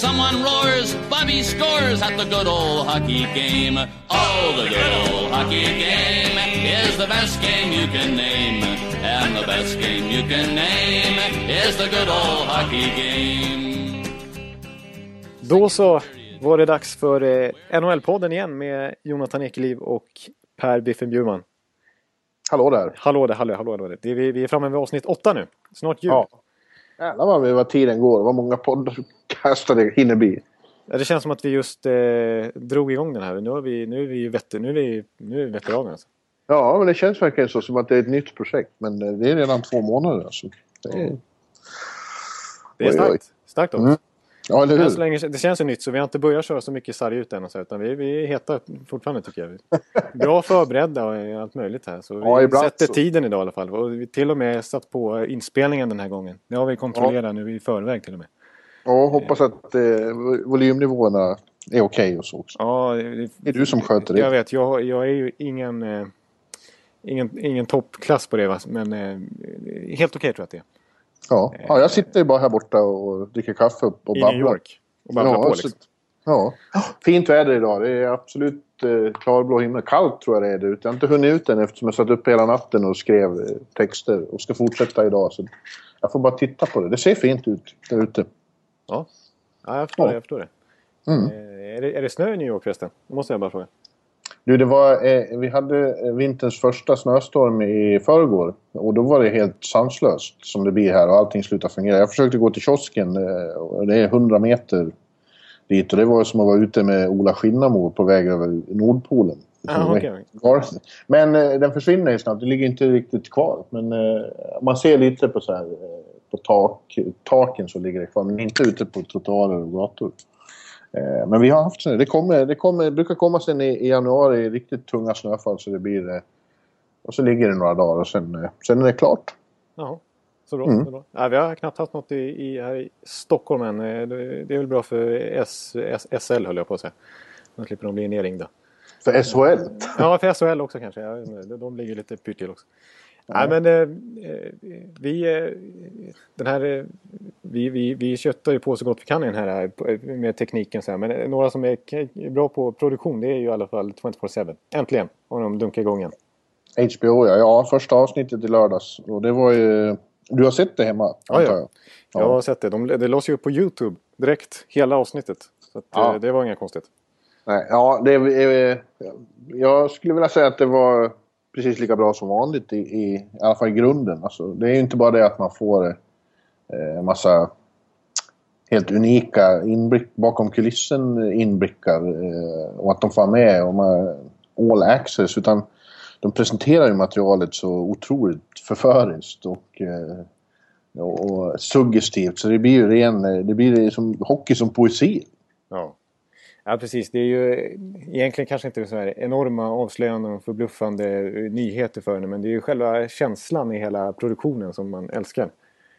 Someone roars, Bobby scores at the good old hockey game. Oh, the good old hockey game is the best game you can name. And the best game you can name is the good old hockey game. Då så var det dags för eh, NHL-podden igen med Jonathan Ekeliv och Per Biffen Bjurman. Hallå där. Hallå där, hallå, hallå där. Det är, vi, vi är framme vid avsnitt åtta nu. Snart jul. Ja. Jävlar vad, vad tiden går. Vad många podcastar det hinner bli. Ja, det känns som att vi just eh, drog igång den här. Nu, har vi, nu är vi ju vet, nu är vi, nu är vi veteraner. Alltså. Ja, men det känns verkligen så som att det är ett nytt projekt. Men eh, det är redan två månader. Alltså. Det är, Det är starkt. Starkt oss. Mm. Ja, eller Än så hur? länge, det känns ju nytt så vi har inte börjat köra så mycket sarg ut än. Och så, utan vi, vi är heta fortfarande tycker jag. Bra förberedda och allt möjligt här. Så vi Ja, sätter så. tiden idag i alla fall. Och vi till och med satt på inspelningen den här gången. Det har vi kontrollerat nu i förväg till och med. Ja, hoppas att eh, volymnivåerna är okej och så också. Ja, Det är du som sköter det. Jag vet, jag, jag är ju ingen, eh, ingen, ingen toppklass på det va? men eh, helt okej tror jag att det är. Ja. ja, jag sitter ju bara här borta och dricker kaffe och och I babblar. New York. Och babblar Ja, på liksom. Ja. Fint väder idag. Det är absolut eh, klarblå himmel. Kallt tror jag det är där ute. Jag har inte hunnit ut än eftersom jag satt upp hela natten och skrev eh, texter och ska fortsätta idag. Så jag får bara titta på det. Det ser fint ut där ute. Ja. ja, jag förstår Ja. det. Jag förstår det. Mm. Eh, är det. Är det snö i New York förresten? Det måste jag bara fråga. Du, det var, eh, vi hade eh, vinterns första snöstorm i förrgår. Och då var det helt sanslöst som det blir här och allting slutar fungera. Jag försökte gå till kiosken eh, och det är 100 meter dit. Och det var som att vara ute med Ola Skinnamo på väg över Nordpolen. Ah. Var- Men eh, den försvinner ju snabbt. Det ligger inte riktigt kvar. Men eh, man ser lite på så här, eh, på tak, taken så ligger det kvar. Men inte ute på trottoarer och gator. Eh, men vi har haft. Det, kommer, det, kommer, det brukar komma sen i, i januari riktigt tunga snöfall så det blir... Eh, och så ligger det några dagar och sen, eh, sen är det klart. Jaha. Så bra. Mm. Så bra. Nej, vi har knappt haft något i, i, här i Stockholm än. Det det är väl bra för S, S, SL höll jag på att säga. Då slipper de bli nerringda. För SHL. Ja, för SHL också kanske. De ligger lite pyrt till också. Nej, men eh, eh, vi, eh, den här, eh, vi, vi, vi köttar ju på så gott vi kan i den här eh, med tekniken. Så här. Men eh, några som är bra på produktion det är ju i alla fall 24-7. Äntligen har de dunkat igång igen. HBO ja. Ja, första avsnittet i lördags. Och det var ju... Du har sett det hemma, Ja, ja. jag? Har sett det. De, det lades ju upp på YouTube direkt, hela avsnittet. Så att, Ja. eh, det var inga konstigt. Nej, ja, det jag skulle vilja säga att det var precis lika bra som vanligt i, i, i alla fall i grunden. Alltså, det är ju inte bara det att man får eh, en massa helt unika inblick, bakom kulissen inblickar eh, och att de får vara med och eh, man, all access utan de presenterar ju materialet så otroligt förföriskt och, eh, och, och suggestivt så det blir ju ren, eh, det blir som hockey som poesi. Ja ja, precis. Det är ju egentligen kanske inte så här enorma avslöjanden och förbluffande nyheter för henne. Men det är ju själva känslan i hela produktionen som man älskar.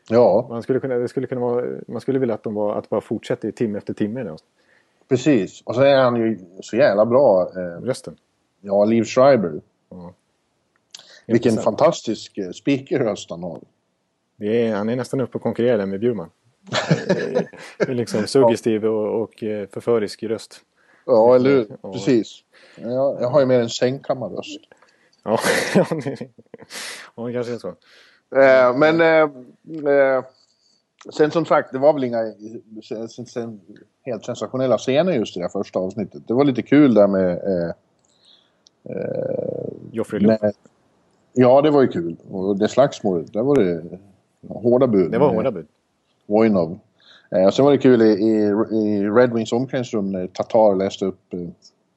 Ja, Man skulle, kunna, det skulle kunna vara, man skulle vilja att de var, att bara fortsätter timme efter timme. Då. Precis. Och så är han ju så jävla bra. Eh, Rösten. ja, Liv Schreiber. Ja. Vilken fantastisk eh, speakerröst han har. Det är, han är nästan uppe och konkurrerar med Bjurman. Det är liksom suggestiv och, och eh, förförisk röst. Ja, eller hur? Precis. Jag, jag har ju mer en sängkammarröst. Ja, ja, ja, kanske är så. Eh, men eh, eh, sen som sagt, det var väl inga sen, sen, helt sensationella scener just i det här första avsnittet. Det var lite kul där med... Eh, eh, Joffrey med ja, det var ju kul. Och det slagsmålet, där var det hårda bud. Det var hårda bud. Wojnov. Eh, och sen var det kul i, i, i Red Wings omklädningsrum när Tatar läste upp eh,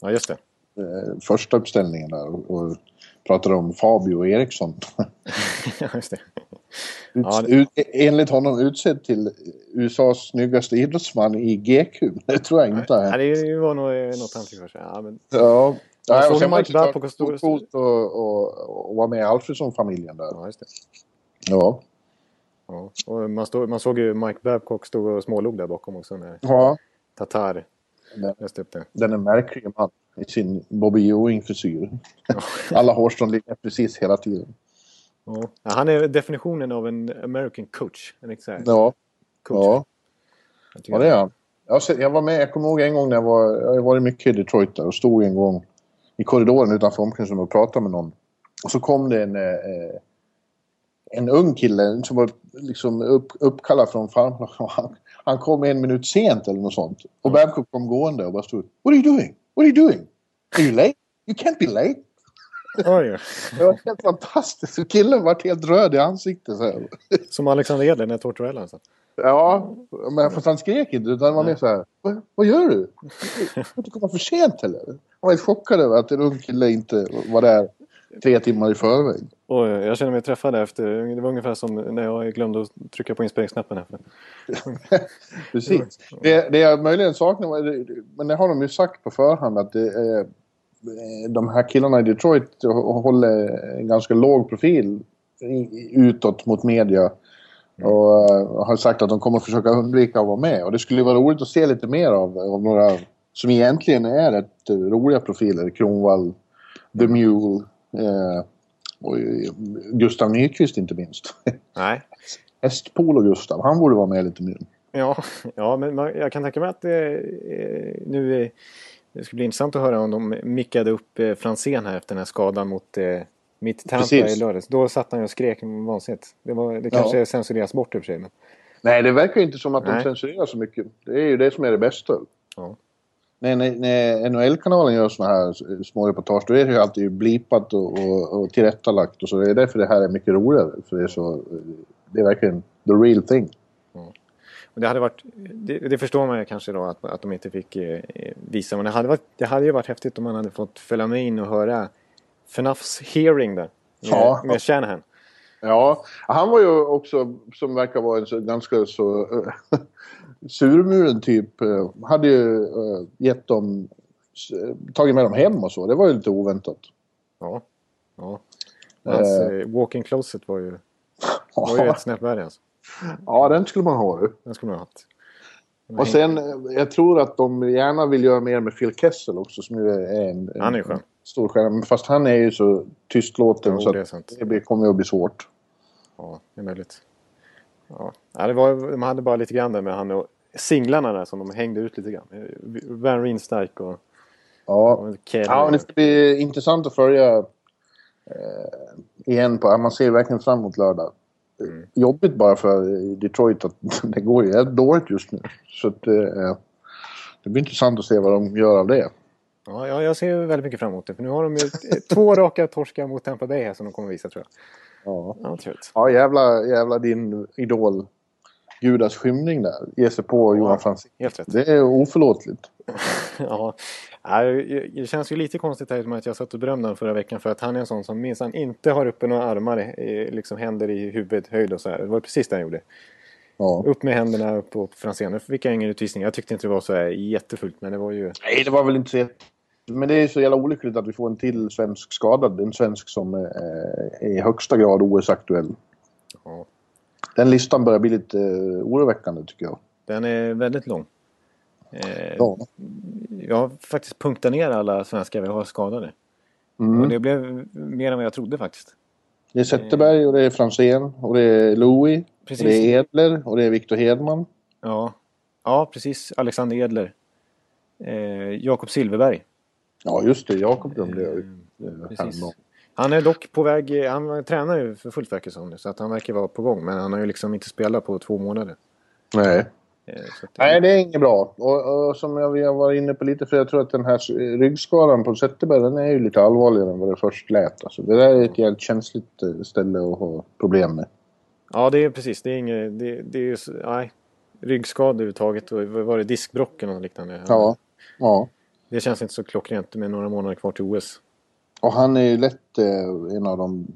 Ja, just det. eh, första uppställningen där och, och pratade om Fabio och Eriksson. Just det. Ut, Ja, det- ut, enligt honom utsedd till USAs snyggaste idrottsman i GQ. Det tror jag inte. Ja, det var nog något han fick för sig. Ja, men, Ja. Ja, såg och sen en var det Kostor- coolt att och, och, och vara med i Alfredsson-familjen där. ja, just det. Ja. Ja. Och man, stod, man såg ju Mike Babcock stå och smålog där bakom också när ja. Tatar Den, läste upp det. den är märklig man i sin Bobby Ewing-frisyr. Alla hårstrån ligger precis hela tiden. Ja. Ja, han är definitionen av en American coach. En här Ja, coach. ja. Ja det är han. Jag, jag var med, jag kommer ihåg en gång när jag var, jag varit mycket i Detroit där och stod en gång i korridoren utanför omklädningsrummet och pratade med någon. Och så kom det en, eh, en ung kille som var liksom upp, uppkallad från farmor. Han, han kom en minut sent eller något sånt. Och Babcock kom gående och bara stod What are you doing? What are you doing? Are you late? You can't be late. Oj, Det var helt fantastiskt. Killen var helt röd i ansiktet. Så här. som Alexander Edler när Tortorella. Alltså. Ja, men fast han skrek inte utan han var mer så här. Vad, vad gör du? Får du komma för sent eller? Han var helt chockad över att en ung kille inte var där tre timmar i förväg. Och jag känner mig träffad efter. Det var ungefär som när jag glömde att trycka på inspelningsknappen. Precis. Det, det jag möjligen saknar, men det har de ju sagt på förhand att det är, de här killarna i Detroit håller en ganska låg profil utåt mot media. Och eh, har sagt att de kommer försöka undvika att vara med. Och det skulle vara roligt att se lite mer av, av några som egentligen är rätt eh, roliga profiler. Kronwall, The Mule eh, och Gustav Nyqvist inte minst. Nej. Hästpol och Gustav, han borde vara med lite mer. Ja, ja men man, jag kan tänka mig att det, eh, nu det skulle bli intressant att höra om de mickade upp eh, Franzén här efter den här skadan mot eh, mitt Tampa Precis. i lördags. Då satt han ju och skrek vansinnigt. Det, var, det kanske Ja. censureras bort i och för sig. Men, Nej, det verkar inte som att de Nej. censurerar så mycket. Det är ju det som är det bästa. ja. När, när, NHL-kanalen gör såna här små reportage då är det ju alltid blipat och, och, och tillrättalagt och så. Det är därför det här är mycket roligare. För det är så... Det är verkligen the real thing. Och det, hade varit, det, det förstår man ju kanske då att, att de inte fick eh, visa. Men det hade, varit, det hade ju varit häftigt om man hade fått följa med in och höra FNAFs hearing där. Med, Ja. med Shanahan. Ja, han var ju också, som verkar vara en så, ganska så surmulen typ, eh, hade ju eh, gett dem, s- tagit med dem hem och så. Det var ju lite oväntat. Ja. ja. Hans eh, walk-in closet var ju, var ju ett snäpp värre alltså. Ja, den skulle man ha. du. Den skulle man ha haft. Och sen, eh, jag tror att de gärna vill göra mer med Phil Kessel också som ju är en, Han är skön. stor stjärna. Fast han är ju så tystlåten Jo, så det att det kommer ju att bli svårt. Ja, det är möjligt. Ja, det var, de hade bara lite grann där med han och singlarna där som de hängde ut lite grann. Van Rienstark och, Ja, och ja det ska bli intressant att följa eh, igen. På, man ser verkligen fram emot lördag. Mm. Jobbigt bara för Detroit att det går ju dåligt just nu. Så att, eh, det blir intressant att se vad de gör av det. Ja, ja, jag ser väldigt mycket fram emot det. För nu har de ju två raka torskar mot Tampa Bay här som de kommer visa tror jag. Ja, Ja, ja jävla, jävla din idol Gudas skymning där. Ge sig på Johan Franzén. Helt rätt. Det är oförlåtligt. Ja, Ja, det känns ju lite konstigt här med att jag satt och berömde honom förra veckan för att han är en sån som minsann inte har uppe några armar, liksom händer i huvudhöjd och så här. Det var precis det han gjorde. Ja. Upp med händerna på Franzén. Nu fick jag ingen utvisning. Jag tyckte inte det var så här jättefullt men det var ju... Nej, det var väl inte så Men det är så jävla olyckligt att vi får en till svensk skadad. En svensk som eh, är i högsta grad OS-aktuell. Ja, Den listan börjar bli lite eh, oroväckande tycker jag. den är väldigt lång. Eh, Ja. Jag har faktiskt punktat ner alla svenskar vi har skadade. Och Mm. det blev mer än vad jag trodde faktiskt. Det är Zetterberg och det är Franzén och det är Louis. Precis. Och det är Edler och det är Viktor Hedman. Ja, ja precis. Alexander Edler. Eh, Jakob Silverberg. Ja, just det. Jakob glömde jag eh, Precis. häromdagen. Han är dock på väg, han tränar ju för fullt verkar som nu. Så att han verkar vara på gång. Men han har ju liksom inte spelat på två månader. Nej. Eh, att, Nej, det är inget bra. Och, och som jag, har varit inne på lite, för jag tror att den här ryggskadan på Zetterberg, den är ju lite allvarligare än vad det först lät. Alltså, det där är ett jävligt känsligt eh, ställe att ha problem med. Ja, det är precis. Det är inget, det, det är ju, nej. Ryggskada överhuvudtaget och var det diskbrocken och liknande. Ja. Ja. Det känns inte så klockrent med några månader kvar till OS. Och han är ju lätt eh, en av de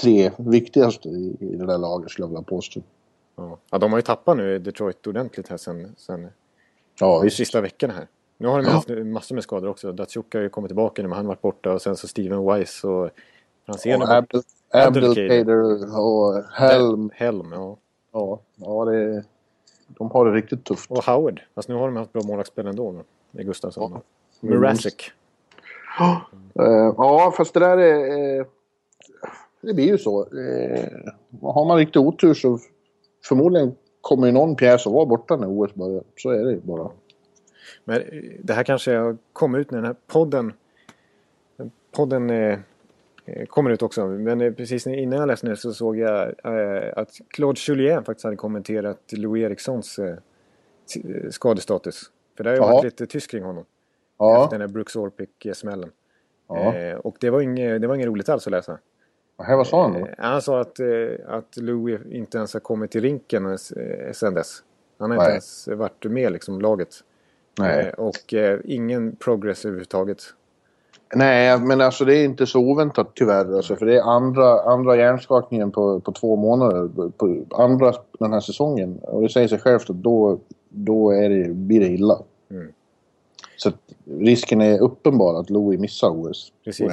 tre viktigaste i, i det där laget skulle jag vilja påstå. Ja. ja, de har ju tappat nu Detroit ordentligt här sen, sen Ja, de visst. sista veckorna här. Nu har de haft massor med skador också. Datsjuk har ju kommit tillbaka nu men han varit borta och sen så Steven Weiss och Franzén Och. Abdel, Abdelkader. Och Helm. Helm, ja. Ja, ja det, de har det riktigt tufft. Och Howard. Fast nu har de haft bra målvaktsspel ändå. är Gustafsson. Ja. Murasic. Eh, ja, fast det där är... eh, det blir ju så. Eh, har man riktigt otur så förmodligen kommer ju någon pjäs att vara borta när OS börjar. Så är det ju bara. Men det här kanske kommer ut när den här podden... Podden eh, kommer ut också. Men precis innan jag läste det så såg jag eh, att Claude Julien faktiskt hade kommenterat Louis Erikssons eh, skadestatus. För det har ju varit lite tyst kring honom. Ja, Efter den här Brooks Orpik-smällen. ja. Eh, och det var, inget, det var inget roligt alls att läsa. Här, vad sa han? Eh, han sa att, eh, att Louis inte ens har kommit till rinken eh, sen dess. Han har inte Nej. ens varit med liksom laget. Nej. Eh, och eh, ingen progress överhuvudtaget. Nej, men alltså det är inte så oväntat tyvärr. Alltså, för det är andra, andra hjärnskakningen på, på två månader. På andra den här säsongen. Och det säger sig självt att då, då är det, blir det illa. Mm. Så att risken är uppenbar att Louis missar OS. Precis.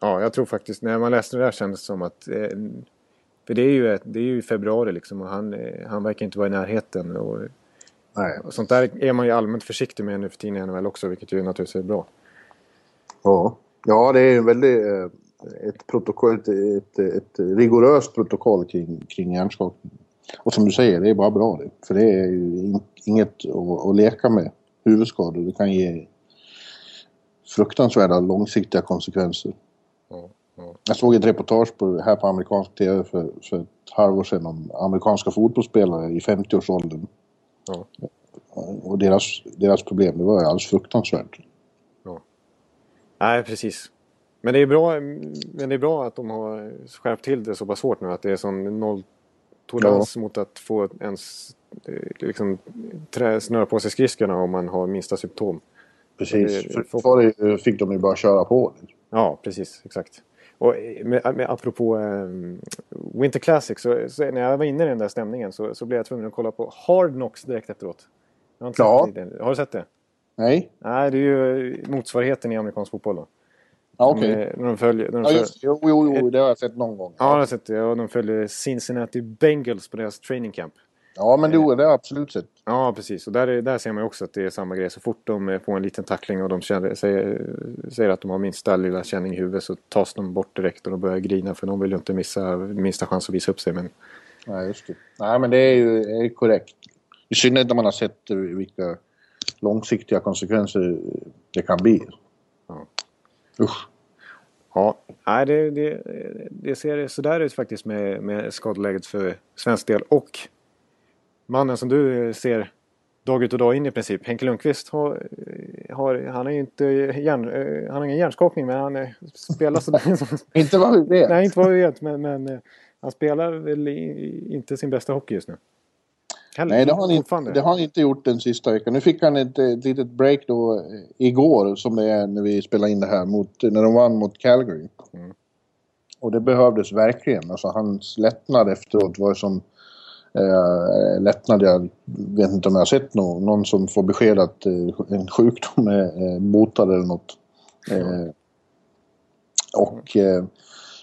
Ja, jag tror faktiskt, när man läste det där kändes det som att... Eh, för det är ju, ett- det är ju i februari liksom och han, eh, han verkar inte vara i närheten. Och, Nej. och sånt där är man ju allmänt försiktig med nu för tiden i NHL också, vilket ju naturligtvis är bra. Ja. ja, det är en väldigt, eh, ett, protokoll, ett, ett, ett rigoröst protokoll kring, kring hjärnskakning. Och som du säger, det är bara bra det. För det är ju in, inget att, att leka med. Huvudskador, det kan ge fruktansvärda långsiktiga konsekvenser. Ja, ja. Jag såg ett reportage på, här på amerikansk tv för, för ett halvår sedan om amerikanska fotbollsspelare i 50-årsåldern. Ja. Och deras, deras problem, det var ju alldeles fruktansvärt. Nej, precis. Men det, är bra, men det är bra att de har skärpt till det så pass hårt nu. Att det är sån nolltolerans mot att få ens eh, liksom, trä, snöra på sig skridskorna om man har minsta symptom. Precis. Var det fick de ju bara köra på. Ja, precis. Exakt. Och eh, med, med, apropå eh, Winter Classic, så, så när jag var inne i den där stämningen så, så blev jag tvungen att kolla på Hard Knocks direkt efteråt. Jag har, inte Ja. sett det. har du sett det? Nej? Nej, det är ju motsvarigheten i amerikansk fotboll då. Ja, okej. När, när de följer... När de Ja, följer just det. Jo, jo, jo, det har jag sett någon gång. ja, jag har sett det. Och de följer Cincinnati Bengals på deras training camp. Ja, men det har jag absolut sett. Ja, precis. Och där, är- där ser man ju också att det är samma grej. Så fort de eh, får en liten tackling och de känner, säger, säger att de har minsta lilla känning i huvudet så tas de bort direkt och de börjar grina för de vill ju inte missa minsta chans att visa upp sig. Men Nej, just det. Nej, men det är ju är korrekt. I synnerhet när man har sett eh, vilka långsiktiga konsekvenser det kan bli. Usch. ja, nej, det, det, det ser sådär ut faktiskt med, med skadeläget för svensk del. Och mannen som du ser dag ut och dag in i princip, Henke Lundqvist, har, har, han, är inte hjärn, eh, han har ingen hjärnskakning men han eh, spelar sådär. Inte vad vi vet. Nej, inte vad vi vet, men, men eh, han spelar väl inte sin bästa hockey just nu. Heller, Nej, det har, han inte, det har han inte gjort den sista veckan. Nu fick han ett, ett litet break då eh, igår, som det är när vi spelar in det här, mot, när de vann mot Calgary. Mm. Och det behövdes verkligen. Alltså hans lättnad efteråt var som eh, lättnad. Jag vet inte om jag har sett någon, någon som får besked att eh, en sjukdom är eh, botad eller något. Eh, och, eh,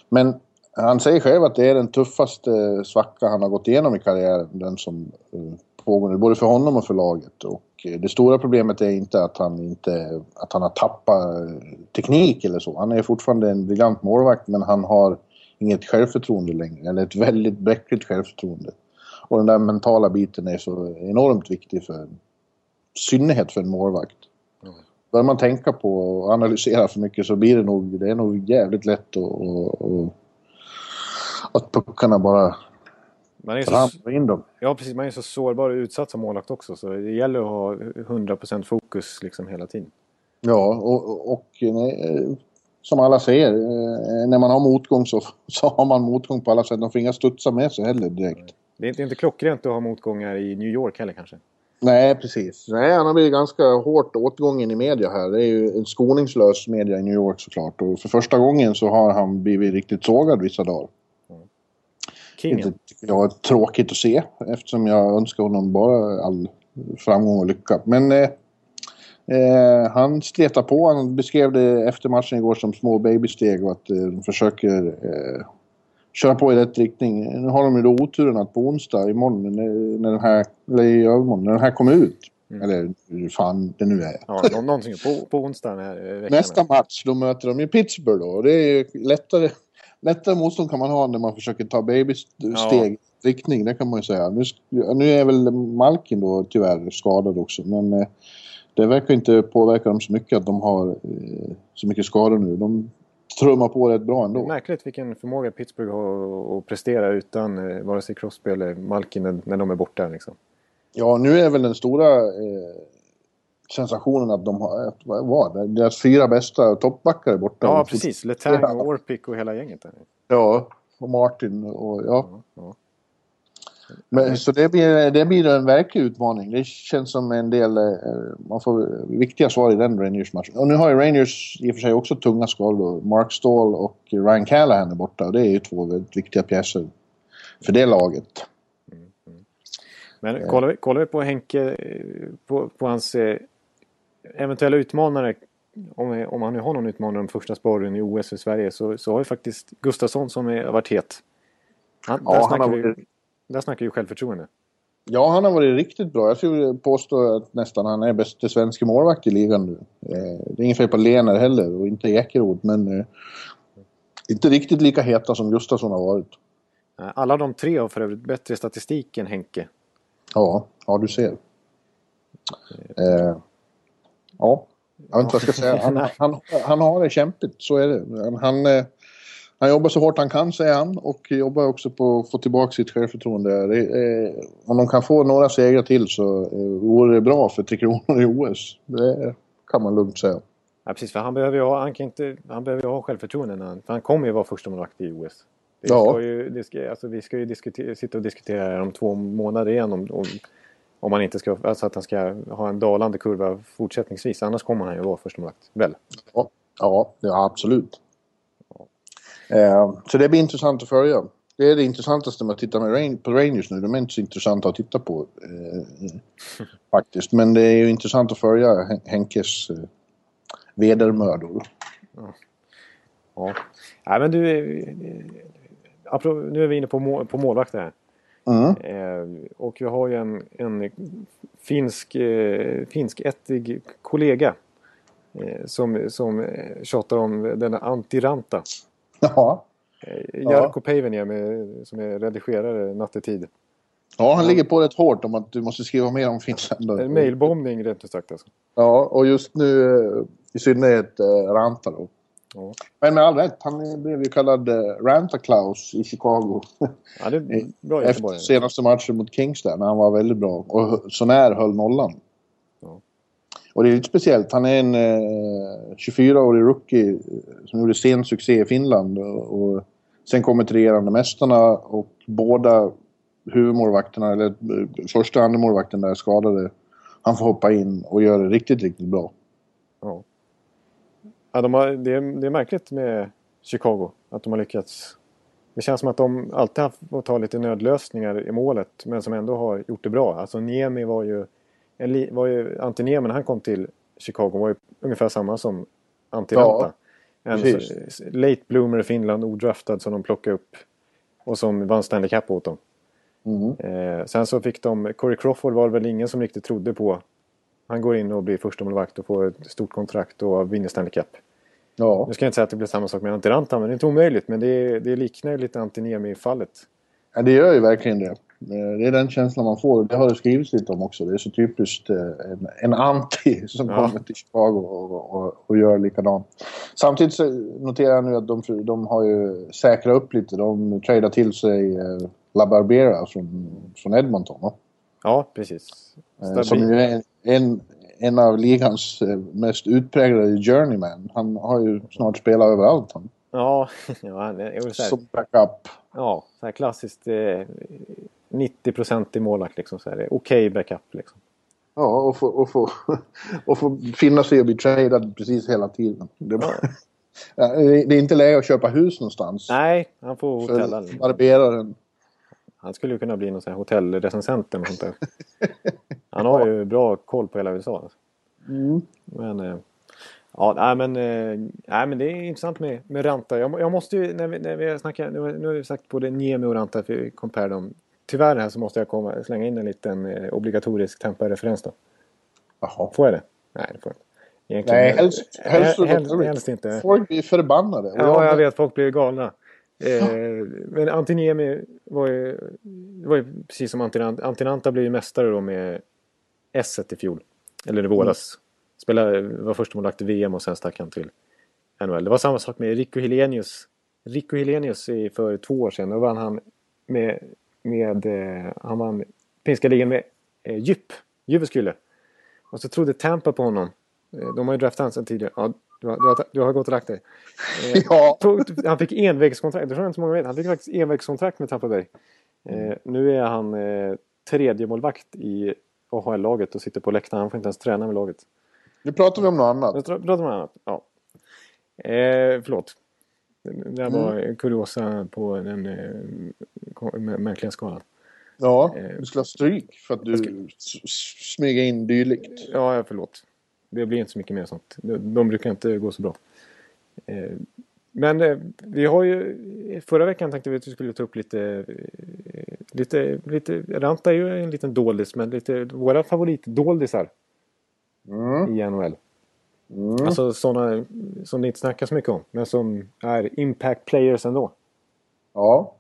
men han säger själv att det är den tuffaste svacka han har gått igenom i karriären. Den som eh, pågår nu, både för honom och för laget. Och eh, det stora problemet är inte att han, inte, att han har tappat eh, teknik eller så. Han är fortfarande en briljant målvakt men han har inget självförtroende längre. Eller ett väldigt bräckligt självförtroende. Och den där mentala biten är så enormt viktig för, i synnerhet för en målvakt. Mm. Börjar man tänka på och analysera för mycket så blir det nog, det är nog jävligt lätt att, att, att, att puckarna bara man är så, ramlar in dem. ja, precis. Man är så sårbar och utsatt som målvakt också. Så det gäller att ha 100% fokus liksom hela tiden. Ja, och, och, nej, eh, som alla säger, eh, när man har motgång så, så har man motgång på alla sätt. De får inga studsa med sig heller direkt. Det är inte, inte klockrent att ha motgångar i New York heller kanske. Nej, precis. Nej, han har blivit ganska hårt åtgången i media här. Det är ju en skoningslös media i New York såklart. Och för första gången så har han blivit riktigt sågad vissa dagar. Kingen. Det tycker jag är tråkigt att se eftersom jag önskar honom bara all framgång och lycka. Men eh, Eh, han stretar på. Han beskrev det efter matchen igår som små babysteg och att eh, de försöker eh, köra på i rätt riktning. Nu har de ju då oturen att på onsdag imorgon när, när den här, eller i övermorgon, när den här kommer ut. Mm. Eller hur fan det nu är. Ja, någonting på, på onsdagen här veckan. Nästa match, då möter de ju Pittsburgh då. Det är ju lättare, lättare motstånd kan man ha när man försöker ta babysteg ja. riktning. Det kan man ju säga. Nu, nu är väl Malkin då tyvärr skadad också. Men eh, det verkar inte påverka dem så mycket att de har eh, så mycket skador nu. De trummar på rätt bra ändå. Det är märkligt vilken förmåga Pittsburgh har att prestera utan eh, vare sig Crosby eller Malkin när de är borta. Liksom. Ja, nu är väl den stora eh, sensationen att de har, var deras fyra bästa toppbackar är borta. Ja, precis. Letang och Orpik och hela gänget. Där. Ja, och Martin och ja. ja, ja. Men, så det blir, det blir en verklig utmaning. Det känns som en del... Eh, man får viktiga svar i den Rangers-matchen. Och nu har ju Rangers i och för sig också tunga skador. Mark Stall och Ryan Callahan är borta. Och det är ju två väldigt viktiga pjäser för det laget. Mm, mm. Men kollar vi, kollar vi på Henke, på, på hans eh, eventuella utmanare om, om han nu har någon utmanare om första sporren i OS för Sverige så, så har ju faktiskt Gustafsson som har varit het. Han, ja, han har varit... vi, där snackar ju självförtroende. Ja, han har varit riktigt bra. Jag skulle påstå att nästan han är bästa svenska målvakt i ligan nu. Eh, det är inget fel på Lener heller och inte Ekerot, men eh, inte riktigt lika heta som Gustafsson har varit. Alla de tre har för övrigt bättre statistik än Henke. Ja, ja du ser. Eh, ja, jag vet inte vad jag ska säga. Han, han, han har det kämpigt, så är det. Han, eh, han jobbar så hårt han kan, säger han, och jobbar också på att få tillbaka sitt självförtroende. Eh, om de kan få några segrar till så eh, vore det bra för Tre Kronor i OS. Det kan man lugnt säga. Ja, precis, för han behöver ju ha, han kan inte, han behöver ha självförtroende när han, för han kommer ju vara första målvakt i OS. Det ja. Ska ju, det ska, alltså, vi ska ju diskutera, sitta och diskutera det om två månader igen om, om, om han inte ska, alltså att han ska ha en dalande kurva fortsättningsvis. Annars kommer han ju vara första målvakt, väl? Ja, ja, ja absolut. Eh, så det blir intressant att följa. Det är det intressantaste med att titta med på Rangers nu. De är inte så intressanta att titta på eh, faktiskt. Men det är ju intressant att följa Henkes eh, vedermödor. Ja. ja. Nej, men du, eh, nu är vi inne på, mål, på målvakter här. Mm. Eh, och vi har ju en, en finsk, eh, finskättig kollega eh, som, som tjatar om den Antiranta. Ja. Jarkko ja. Päiväniemi som är redigerare nattetid. Ja, han ligger på rätt hårt om att du måste skriva mer om Finland. En mailbombning rent ut sagt alltså. Ja, och just nu i synnerhet Ranta då. Ja. Men med all rätt, han blev ju kallad äh, Ranta Klaus i Chicago. Ja, det är bra Efter senaste matchen mot Kings där, när han var väldigt bra. Och så när höll nollan. Och det är lite speciellt. Han är en eh, 24-årig rookie eh, som gjorde sen succé i Finland. Och, och sen kommer till regerande mästarna och båda huvudmålvakterna, eller eh, första och andra målvakten där är skadade. Han får hoppa in och göra det riktigt, riktigt bra. Ja. Ja de har, det, är, det är märkligt med Chicago, att de har lyckats. Det känns som att de alltid har fått ta lite nödlösningar i målet, men som ändå har gjort det bra. Alltså Niemi var ju en, var ju, Antiniemen när han kom till Chicago var ju ungefär samma som Antiranta. Ja, en late bloomer i Finland, odraftad som de plockade upp. Och som vann Stanley Cup åt dem. Mm. Eh, sen så fick de, Corey Crawford var det väl ingen som riktigt trodde på. Han går in och blir första målvakt och får ett stort kontrakt och vinner Stanley Cup. Ja. Nu ska jag inte säga att det blir samma sak med Antiranta, men det är inte omöjligt. Men det, det liknar lite Antiniemi-fallet. Ja, det gör ju verkligen det. Eh, det är den känslan man får. Det har det skrivits lite om också. Det är så typiskt eh, en, en anti som ja. kommer till Chicago och, och, och, gör likadant. Samtidigt så noterar jag nu att de, de har ju säkrat upp lite. De tradar till sig eh, La Barbera från, från Edmonton. Va? Ja, precis. Stabil. Som ju är en, en av ligans mest utpräglade journeyman. Han har ju snart spelat överallt. Han. Ja, ja han är... Som backup. Ja, så här klassiskt eh, 90% i målvakt liksom. Okej okay backup liksom. Ja, och få, och, få, och få finna sig att bli tradad precis hela tiden. Det är, bara, det är inte läge att köpa hus någonstans. Nej, han får hotella. Barberaren. Han skulle ju kunna bli någon sån här hotellrecensent eller sånt där. Han har ju bra koll på hela USA. Alltså. Mm. Men, eh, ja, nej, men, eh, nej, men det är intressant med, med Ranta. Jag, jag måste ju, när vi, när vi snackar, nu, nu har vi sagt både Niemi och Ranta, för vi compare dem. Tyvärr här så måste jag komma, slänga in en liten eh, obligatorisk Tampa-referens då. Jaha. Får jag det? Nej, det får jag inte. Egentligen, Nej, helst, helst, helst, helst, helst inte. Folk blir förbannade. Ja, jag vet. Folk blir galna. Eh, men Antiniemi var ju, var ju precis som Antinanta. Antinanta blev ju mästare då med s i fjol. Eller i våras. Spelade, var första målvakt i VM och sen stack han till NHL. Det var samma sak med Rico Helenius. Rico Helenius i- för två år sedan. Då vann han med... med eh, han vann finska ligan med eh, Djup. Jyväskylä. Och så trodde Tampa på honom. Eh, de har ju draftat honom sedan tidigare. Ja, du, har, du, har, du har gått och lagt dig. Eh, Ja. tog- Han fick envägskontrakt. Det tror jag inte så många vet. Han fick faktiskt envägskontrakt med Tampa Bay. Eh, nu är han eh, tredje målvakt i AHL-laget och sitter på läktaren. Han får inte ens träna med laget. Nu pratar vi om något annat. Nu pratar vi om annat. Ja. Eh, förlåt. Det var en kuriosa på den eh, märkliga skalan. Ja, Eh, du skulle ha stryk för att du s- s- smyger in dylikt. Ja, förlåt. Det blir inte så mycket mer sånt. De, brukar inte gå så bra. Eh, men eh, vi har ju... Förra veckan tänkte vi att vi skulle ta upp lite... Eh, lite, lite Ranta är ju en liten doldis, men lite våra favoritdoldisar Mm. i NHL. Mm. Alltså sådana som det inte snackas mycket om, men som är impact players ändå. Ja.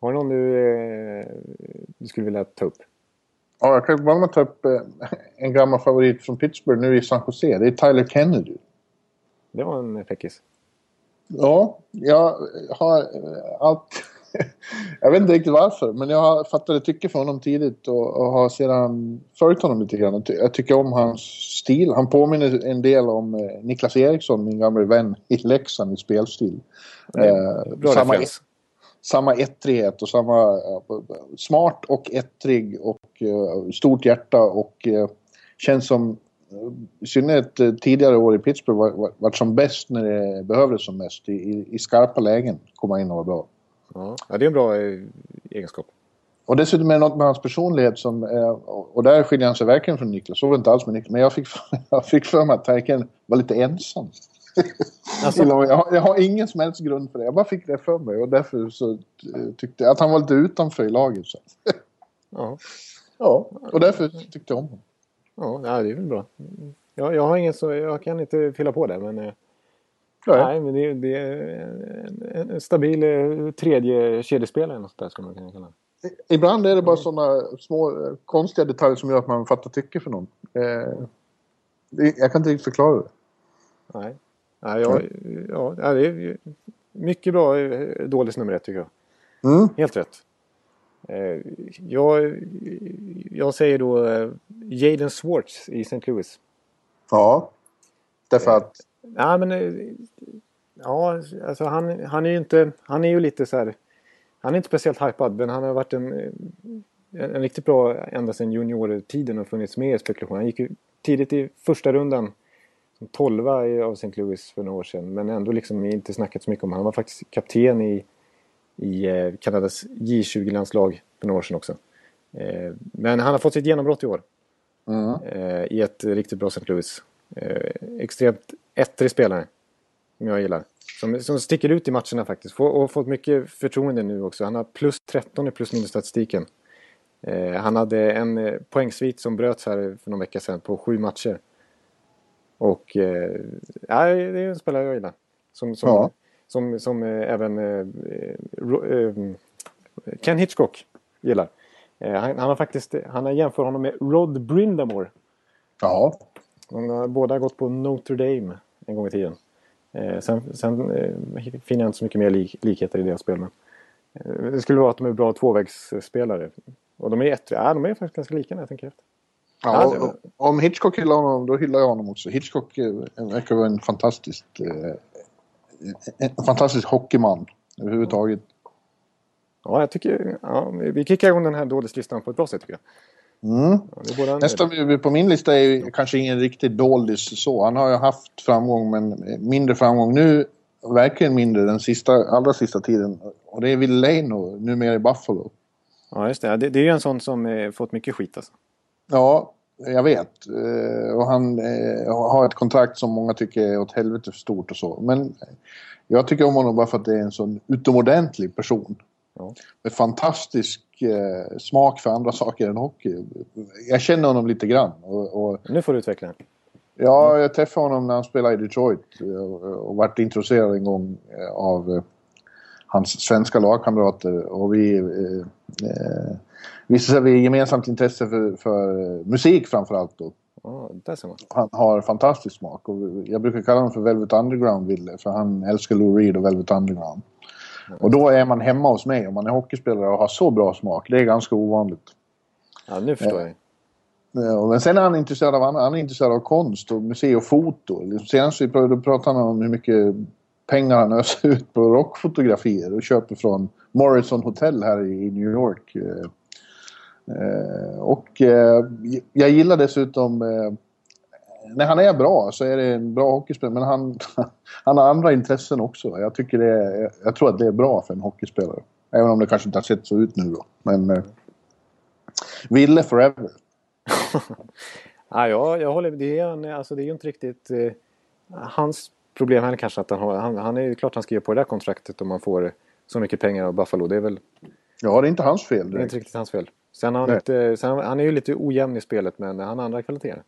Har du någon du, du skulle vilja ta upp? Ja, jag kan bara ta upp eh, en gammal favorit från Pittsburgh nu i San Jose. Det är Tyler Kennedy. Det var en fräckis. Ja, jag har eh, allt... jag vet inte riktigt varför, men jag har fattade tycke för honom tidigt och, och har sedan följt honom lite grann. Jag tycker om hans stil. Han påminner en del om eh, Niklas Eriksson, min gamla vän i Leksand i spelstil. Eh, Bra samma, referens. Samma ettrighet och samma eh, smart och ettrig och eh, stort hjärta och eh, känns som i synnerhet tidigare år i Pittsburgh var, var, var som bäst när det behövdes som mest. I, i, skarpa lägen komma in och vara bra. Ja, det är en bra egenskap. Och dessutom är det något med hans personlighet som... Och där skiljer han sig verkligen från Niklas. Så var det inte alls med Niklas. Men jag fick, jag fick för mig att Terken var lite ensam. Alltså, jag, har, jag har ingen som helst grund för det. Jag bara fick det för mig. Och därför så eh, tyckte jag att han var lite utanför i laget. Så. ja, Ja, och därför tyckte jag om honom. ja, det är väl bra. Ja, jag har ingen så jag kan inte fylla på det, men... Eh, Ja, Nej, men det, det är en, en stabil eh, tredje kedjespelare eller något där skulle man kunna kalla det. Ibland är det bara sådana små eh, konstiga detaljer som gör att man fattar tycke för någon. Eh, det, jag kan inte riktigt förklara det. Nej. Nej, jag, ja, ja, det är mycket bra eh, dåligt nummer ett tycker jag. Mm. Helt rätt. Eh, Jag, jag säger då eh, Jaden Swartz i St. Louis. Ja. Därför att... Ja, men... Ja, alltså han, han är ju inte... Han är ju lite så här... Han är inte speciellt hypad, men han har varit en, en, en riktigt bra ända sedan juniortiden och funnits med i spekulation. Han gick ju tidigt i första rundan tolva av St. Louis för några år sedan. Men ändå liksom inte snackat så mycket om. Han var faktiskt kapten i, i eh, Kanadas J20-landslag för några år sedan också. Eh, Men han har fått sitt genombrott i år Mm. eh, i ett riktigt bra St. Louis. Extremt ettrig spelare. Som jag gillar. Som, som sticker ut i matcherna faktiskt. Och fått mycket förtroende nu också. Han har plus 13 i plus minus statistiken. Han hade en poängsvit som bröts här för någon vecka sedan på sju matcher. Och eh, ja, det är en spelare jag gillar. Som, som, Ja. som, som eh, även eh, eh, Ken Hitchcock gillar. Eh, han, han har faktiskt han har jämfört honom med Rod Brindamore. Ja. De har båda gått på Notre Dame en gång i tiden. Eh, sen sen finner jag inte så mycket mer lik, likheter i deras spel. Men, det skulle vara att de är bra tvåvägsspelare. Och de är, ett, ja, de är faktiskt ganska lika när jag tänker efter. Ja, Ja, om Hitchcock hyllar honom, då hyllar jag honom också. Hitchcock verkar vara en fantastisk, eh, en fantastisk hockeyman överhuvudtaget. Ja, jag tycker... Ja, vi kickar igång den här dålislistan på ett bra sätt tycker jag. Mm. Ja, Nästa på min lista är ju kanske ingen riktigt doldis så. Han har ju haft framgång men mindre framgång nu. Verkligen mindre den sista, allra sista tiden. Och det är Will Leino, numera i Buffalo. Ja, just det. Det, det är ju en sån som eh, fått mycket skit alltså. Ja, jag vet. Eh, och han eh, har ett kontrakt som många tycker är åt helvete för stort och så. Men jag tycker om honom bara för att det är en sån utomordentlig person. Ja. Med fantastisk eh, smak för andra saker än hockey. Jag känner honom lite grann. Och, och nu får du utveckla. Ja, jag träffade honom när han spelade i Detroit och, och vart intresserad en gång av hans svenska lagkamrater. Och vi eh, visade sig vi gemensamt intresse för, för musik framförallt då. Oh, han har fantastisk smak och jag brukar kalla honom för Velvet Underground Ville för han älskar Lou Reed och Velvet Underground. Och då är man hemma hos mig om man är hockeyspelare och har så bra smak. Det är ganska ovanligt. Ja, nu förstår jag. Men sen är han intresserad av, han är intresserad av konst och museum och foto. Senast vi pratade han om hur mycket pengar han öser ut på rockfotografier och köper från Morrison Hotel här i New York. Eh, eh, och eh, jag gillar dessutom eh, när han är bra så är det en bra hockeyspelare men han, han har andra intressen också. Jag, tycker det är, jag tror att det är bra för en hockeyspelare. Även om det kanske inte har sett så ut nu då. Men eh, Ville forever. ja, jag, jag håller det är, alltså, det är ju inte riktigt... Eh, hans problem här är kanske att han har... Han, han är ju klart han skriver på det där kontraktet om man får så mycket pengar av Buffalo. Det är väl... Ja, det är inte hans fel. Direkt. Det är inte riktigt hans fel. Sen, har han, inte, sen han är ju lite ojämn i spelet men han har andra kvaliteter.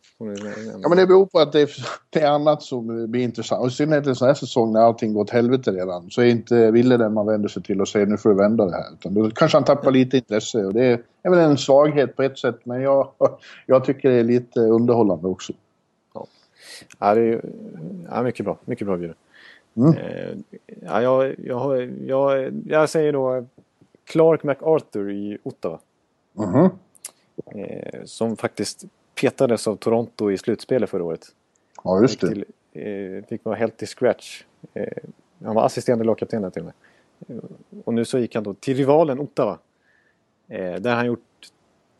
Ja men det beror på att det är, det är annat som blir intressant. Och i synnerhet en sån här säsong när allting går åt helvete redan. Så är inte Ville den man vänder sig till och säger nu får du vända det här. Utan då kanske han tappar lite intresse. Och det är, är väl en svaghet på ett sätt men jag, jag tycker det är lite underhållande också. Ja, det är ja, mycket bra. Mycket bra bjuden. Mm. Eh, ja, jag, jag, jag, jag säger då Clark MacArthur i Ottawa. Mm. Som faktiskt petades av Toronto i slutspelet förra året. Ja, just det. Till, eh, fick vara helt i scratch. Han var assisterande lagkapten där till och med. Och nu så gick han då till rivalen Ottawa. Där han gjort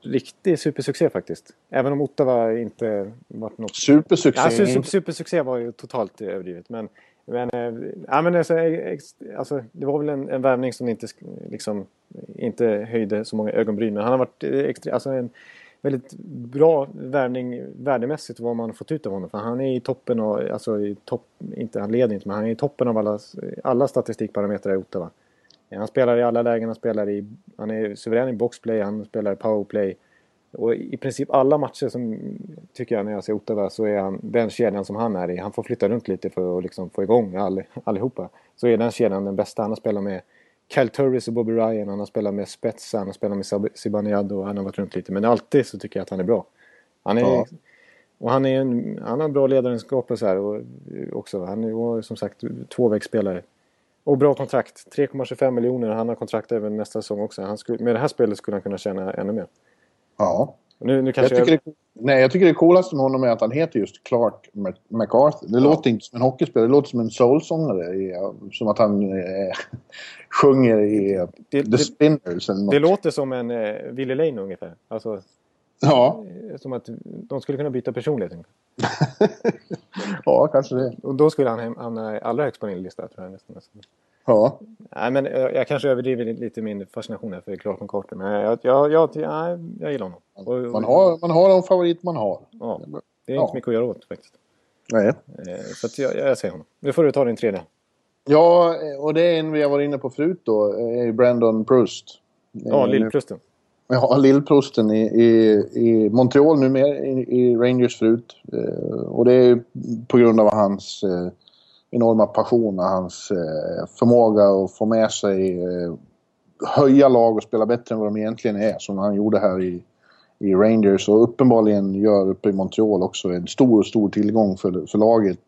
riktig supersuccé faktiskt. Även om Ottawa inte varit något... Supersuccé? Ja, super, supersuccé var ju totalt överdrivet. Men men, äh, ja, men alltså, alltså, det var väl en, en värvning som inte, liksom, inte höjde så många ögonbryn. Men han har varit extra, alltså en väldigt bra värvning värdemässigt vad man fått ut av honom. För han är i toppen av, alltså i topp, inte, han leder inte, men han är i toppen av alla, alla statistikparametrar i Ottawa. Han spelar i alla lägen, han spelar i, han är suverän i boxplay, han spelar powerplay. Och i princip alla matcher som tycker jag när jag ser Ottawa så är han den kedjan som han är i. Han får flytta runt lite för att liksom få igång all, allihopa. Så är den kedjan den bästa. Han har spelat med Kyle Turris och Bobby Ryan. Han har spelat med Spetsa, han har spelat med Zibanejad och han har varit runt lite. Men alltid så tycker jag att han är bra. Han är, ja. Och han, är en, han har bra ledarenskap och så här och också. Han är som sagt tvåvägsspelare. Och bra kontrakt. 3,25 miljoner. Han har kontrakt även nästa säsong också. Han skulle, med det här spelet skulle han kunna tjäna ännu mer. Ja. Nu, nu kanske jag, tycker jag... Det, nej, jag tycker det coolaste med honom är att han heter just Clark MacArthur. Det ja. låter inte som en hockeyspelare, det låter som en soulsångare. Som att han eh, sjunger i det, The Spinners eller något. Det låter som en eh, Ville Lane ungefär. Alltså, ja. Eh, som att de skulle kunna byta personlighet. ja, kanske det. Och då skulle han hamna allra högst på din lista tror jag nästan. Ja. Nej, men jag, jag kanske överdriver lite min fascination här för Clark McCarthy. Men jag, jag, jag, jag, jag gillar honom. Och, man, har, man har en favorit man har. Ja, det är inte mycket att göra åt faktiskt. Nej. Eh, så att jag, jag säger honom. Nu får du ta din tredje. Ja, och det är en vi har varit inne på förut då. Är Brandon Proust. Ja, Lillprusten. Ja, lillprosten i, i, i Montreal numera, i, i Rangers förut. Eh, och det är på grund av hans eh, enorma passion och hans eh, förmåga att få med sig eh, höja lag och spela bättre än vad de egentligen är som han gjorde här i, i Rangers och uppenbarligen gör uppe i Montreal också en stor, stor tillgång för, för laget.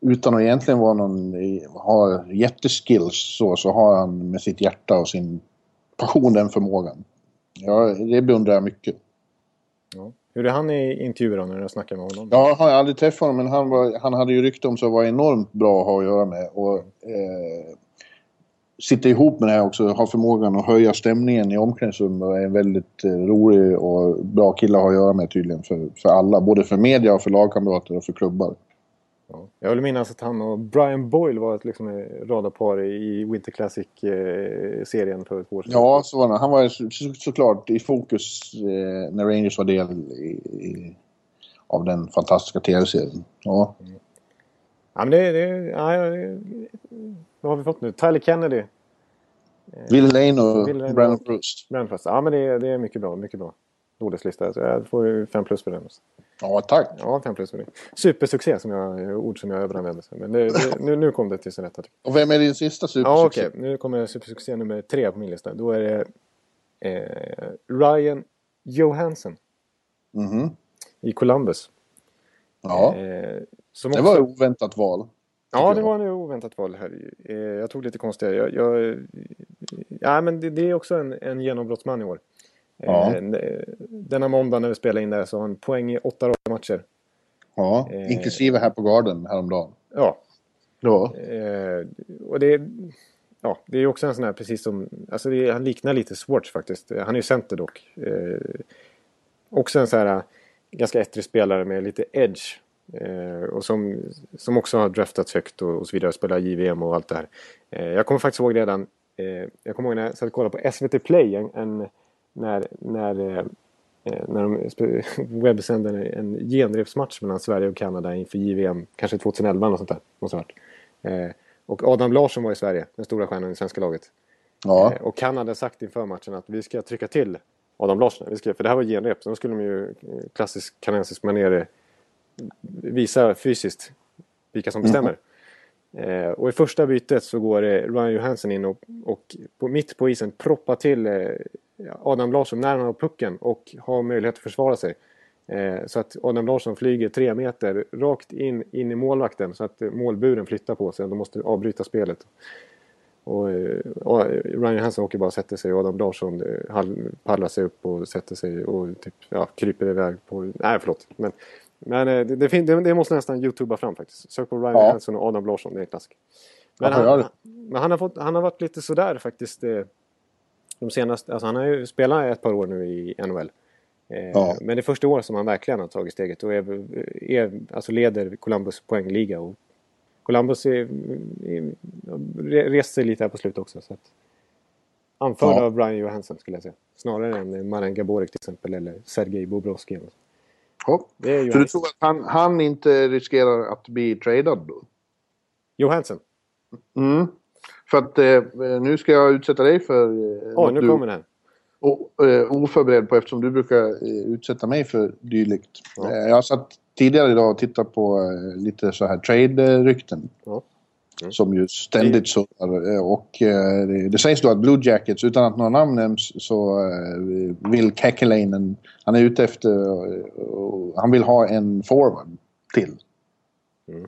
Utan att egentligen vara någon, ha jätteskills så, så har han med sitt hjärta och sin passion den förmågan. Ja, det beundrar jag mycket. Ja. Hur är han i intervjuer när du snackar med honom? Ja, jag har aldrig träffat honom men han, var, han hade ju rykte om sig att vara enormt bra att ha att göra med. Och, eh, sitta ihop med det här också, ha förmågan att höja stämningen i omklädningsrummet är en väldigt eh, rolig och bra kille att ha att göra med tydligen för, för alla. Både för media och för lagkamrater och för klubbar. Ja. Jag vill minnas att han och Brian Boyle var ett liksom, radarpar i Winter Classic-serien för ett år sedan. Ja, så var det. Han var så, såklart i fokus eh, när Rangers var del i, i, av den fantastiska tv-serien. Ja. Ja, men det, det, ja, vad har vi fått nu? Tyler Kennedy. Will Lane och Will Lane Proust. Brandon Proust. Ja, men det, det är mycket bra. Mycket bra. Nordeslista. Så jag får fem plus för den. Ja, tack. Ja, fem plus för det. Supersuccé, som jag, ord som jag överanvänder. Men det, det, nu, nu kom det till sin rätta. Och vem är din sista supersuccé? Ja, okej. Okay. Nu kommer supersuccé nummer tre på min lista. Då är det eh, Ryan Johansson. Mm -hmm. I Columbus. Ja. Eh, som det var ett oväntat val. Ja, det var en oväntat val. Här. Eh, jag tog lite konstiga. Jag, jag, ja, men det, det, är också en, en genombrottsman i år. Ja. Eh, denna måndag när vi spelar in det så har han poäng i åtta raka matcher. Ja, eh, inklusive här på Garden häromdagen. Ja. ja. Eh, och det, ja, det är också en sån här precis som... Alltså det, han liknar lite Swartz faktiskt. Han är ju center dock. Också en sån här ganska ettrig spelare med lite edge. Eh, och som, som också har draftats högt och, och så vidare. Spelar JVM och allt det här. Eh, jag kommer faktiskt ihåg redan... jag kommer ihåg när jag satt och kollade på SVT Play. en, en när, när, eh, eh när de webbsände en genrepsmatch mellan Sverige och Kanada inför JVM, kanske 2011 eller sånt där. Måste ha. Eh, och Adam Larsson var i Sverige, den stora stjärnan i svenska laget. Ja. Eh, och Kanada sagt inför matchen att vi ska trycka till Adam Larsson. Vi ska, för det här var genrep, så då skulle de ju eh, klassisk kanadensisk manér visa fysiskt vilka som bestämmer. Mm. Eh, och i första bytet så går eh, Ryan Johansson in och, och på, mitt på isen proppar till eh, Adam Larsson när han har pucken och har möjlighet att försvara sig. Eh, så att Adam Larsson flyger tre meter rakt in, in i målvakten så att målburen flyttar på sig. De måste avbryta spelet. Och, eh, och Ryan Johansson åker bara och sätter sig och Adam Larsson eh, pallar sig upp och sätter sig och typ, ja, kryper iväg på... Nej, förlåt. Men men eh, det, det, det, det måste nästan youtuba fram faktiskt. Sök på Ryan ja. Hansen och Adam Larsson, det är klassisk. Men, han, men han, har fått, han har varit lite sådär faktiskt. Eh, de senaste, alltså han har ju spelat ett par år nu i NHL. Eh, ja. Men det är första året som han verkligen har tagit steget och är, är, alltså leder Columbus poängliga. Och Columbus är, är, sig lite här på slutet också. Så att, anförd ja. av Brian Johansson skulle jag säga. Snarare än Maren Gaborik till exempel eller Sergej Bobrovski. Ja. Så du tror att han, han inte riskerar att bli tradad då? Johansson? Mm. För att eh, nu ska jag utsätta dig för... Eh, oh, nu du, kommer den. Och, eh, oförberedd på eftersom du brukar eh, utsätta mig för dylikt. Ja. Eh, jag satt tidigare idag och tittade på eh, lite så här trade-rykten. Ja. Mm. Som ju ständigt surrar. Och det, det, sägs då att Blue Jackets, utan att några namn nämns, så vill Kekkelainen, han är ute efter, han vill ha en forward till. Mm.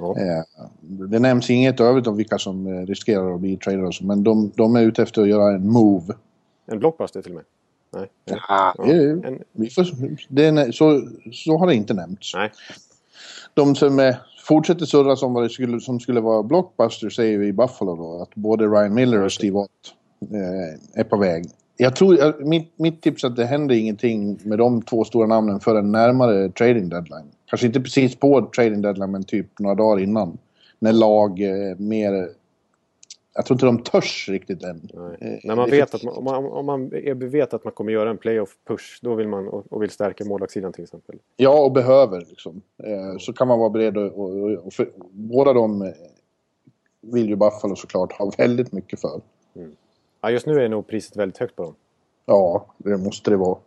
Ja. Det nämns inget övrigt om vilka som riskerar att bli tradade men de, de är ute efter att göra en move. En blockbuster till och med? Nej. Ja, ja. En... Det, så, så har det inte nämnts. Nej. De som är fortsätter surra som vad det skulle, som skulle vara blockbuster säger vi i Buffalo då. Att både Ryan Miller och Steve Ott eh, är på väg. Jag tror, mitt, mitt tips är att det händer ingenting med de två stora namnen förrän närmare trading deadline. Kanske inte precis på trading deadline men typ några dagar innan. När lag eh, mer jag tror inte de törs riktigt än. Eh, När man vet att man, om, man, om man vet att man kommer göra en playoff-push då vill man och, och vill stärka målvaktssidan till exempel. Ja, och behöver liksom. Eh, så kan man vara beredd. Och, och, och för, båda de eh, vill ju Buffalo såklart ha väldigt mycket för. Mm. Ja, just nu är nog priset väldigt högt på dem. Ja, det måste det vara.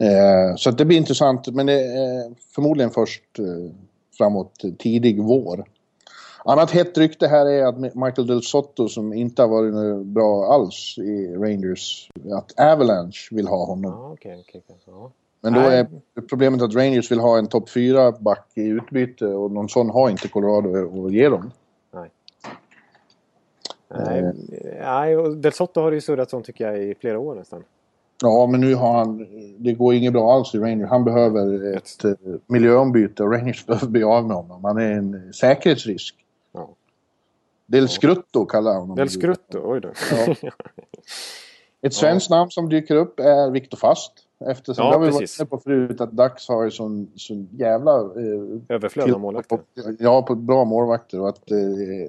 Eh, så det blir intressant, men det är förmodligen först eh, framåt tidig vår. Annat hett rykte här är att Michael Del Sotto som inte har varit bra alls i Rangers, att Avalanche vill ha honom. Ah, okay, okay, okay. Ah. Men då är problemet att Rangers vill ha en topp 4-back i utbyte och någon sån har inte Colorado att ge dem. Nej. Nej, nej Del Sotto har ju surrat sånt tycker jag i flera år nästan. Ja, men nu har han... Det går inget bra alls i Rangers. Han behöver ett eh, miljöombyte och Rangers behöver bli av med honom. Han är en säkerhetsrisk. Ja. Del Scrutto kallar honom. Del Scrutto, oj då. Ja. Ett svenskt ja. namn som dyker upp är Viktor Fast. Eftersom ja, det har vi varit inne på förut att Dax har sån, sån jävla... Eh, Överflöd av målvakter. Ja, på bra målvakter. Och att eh,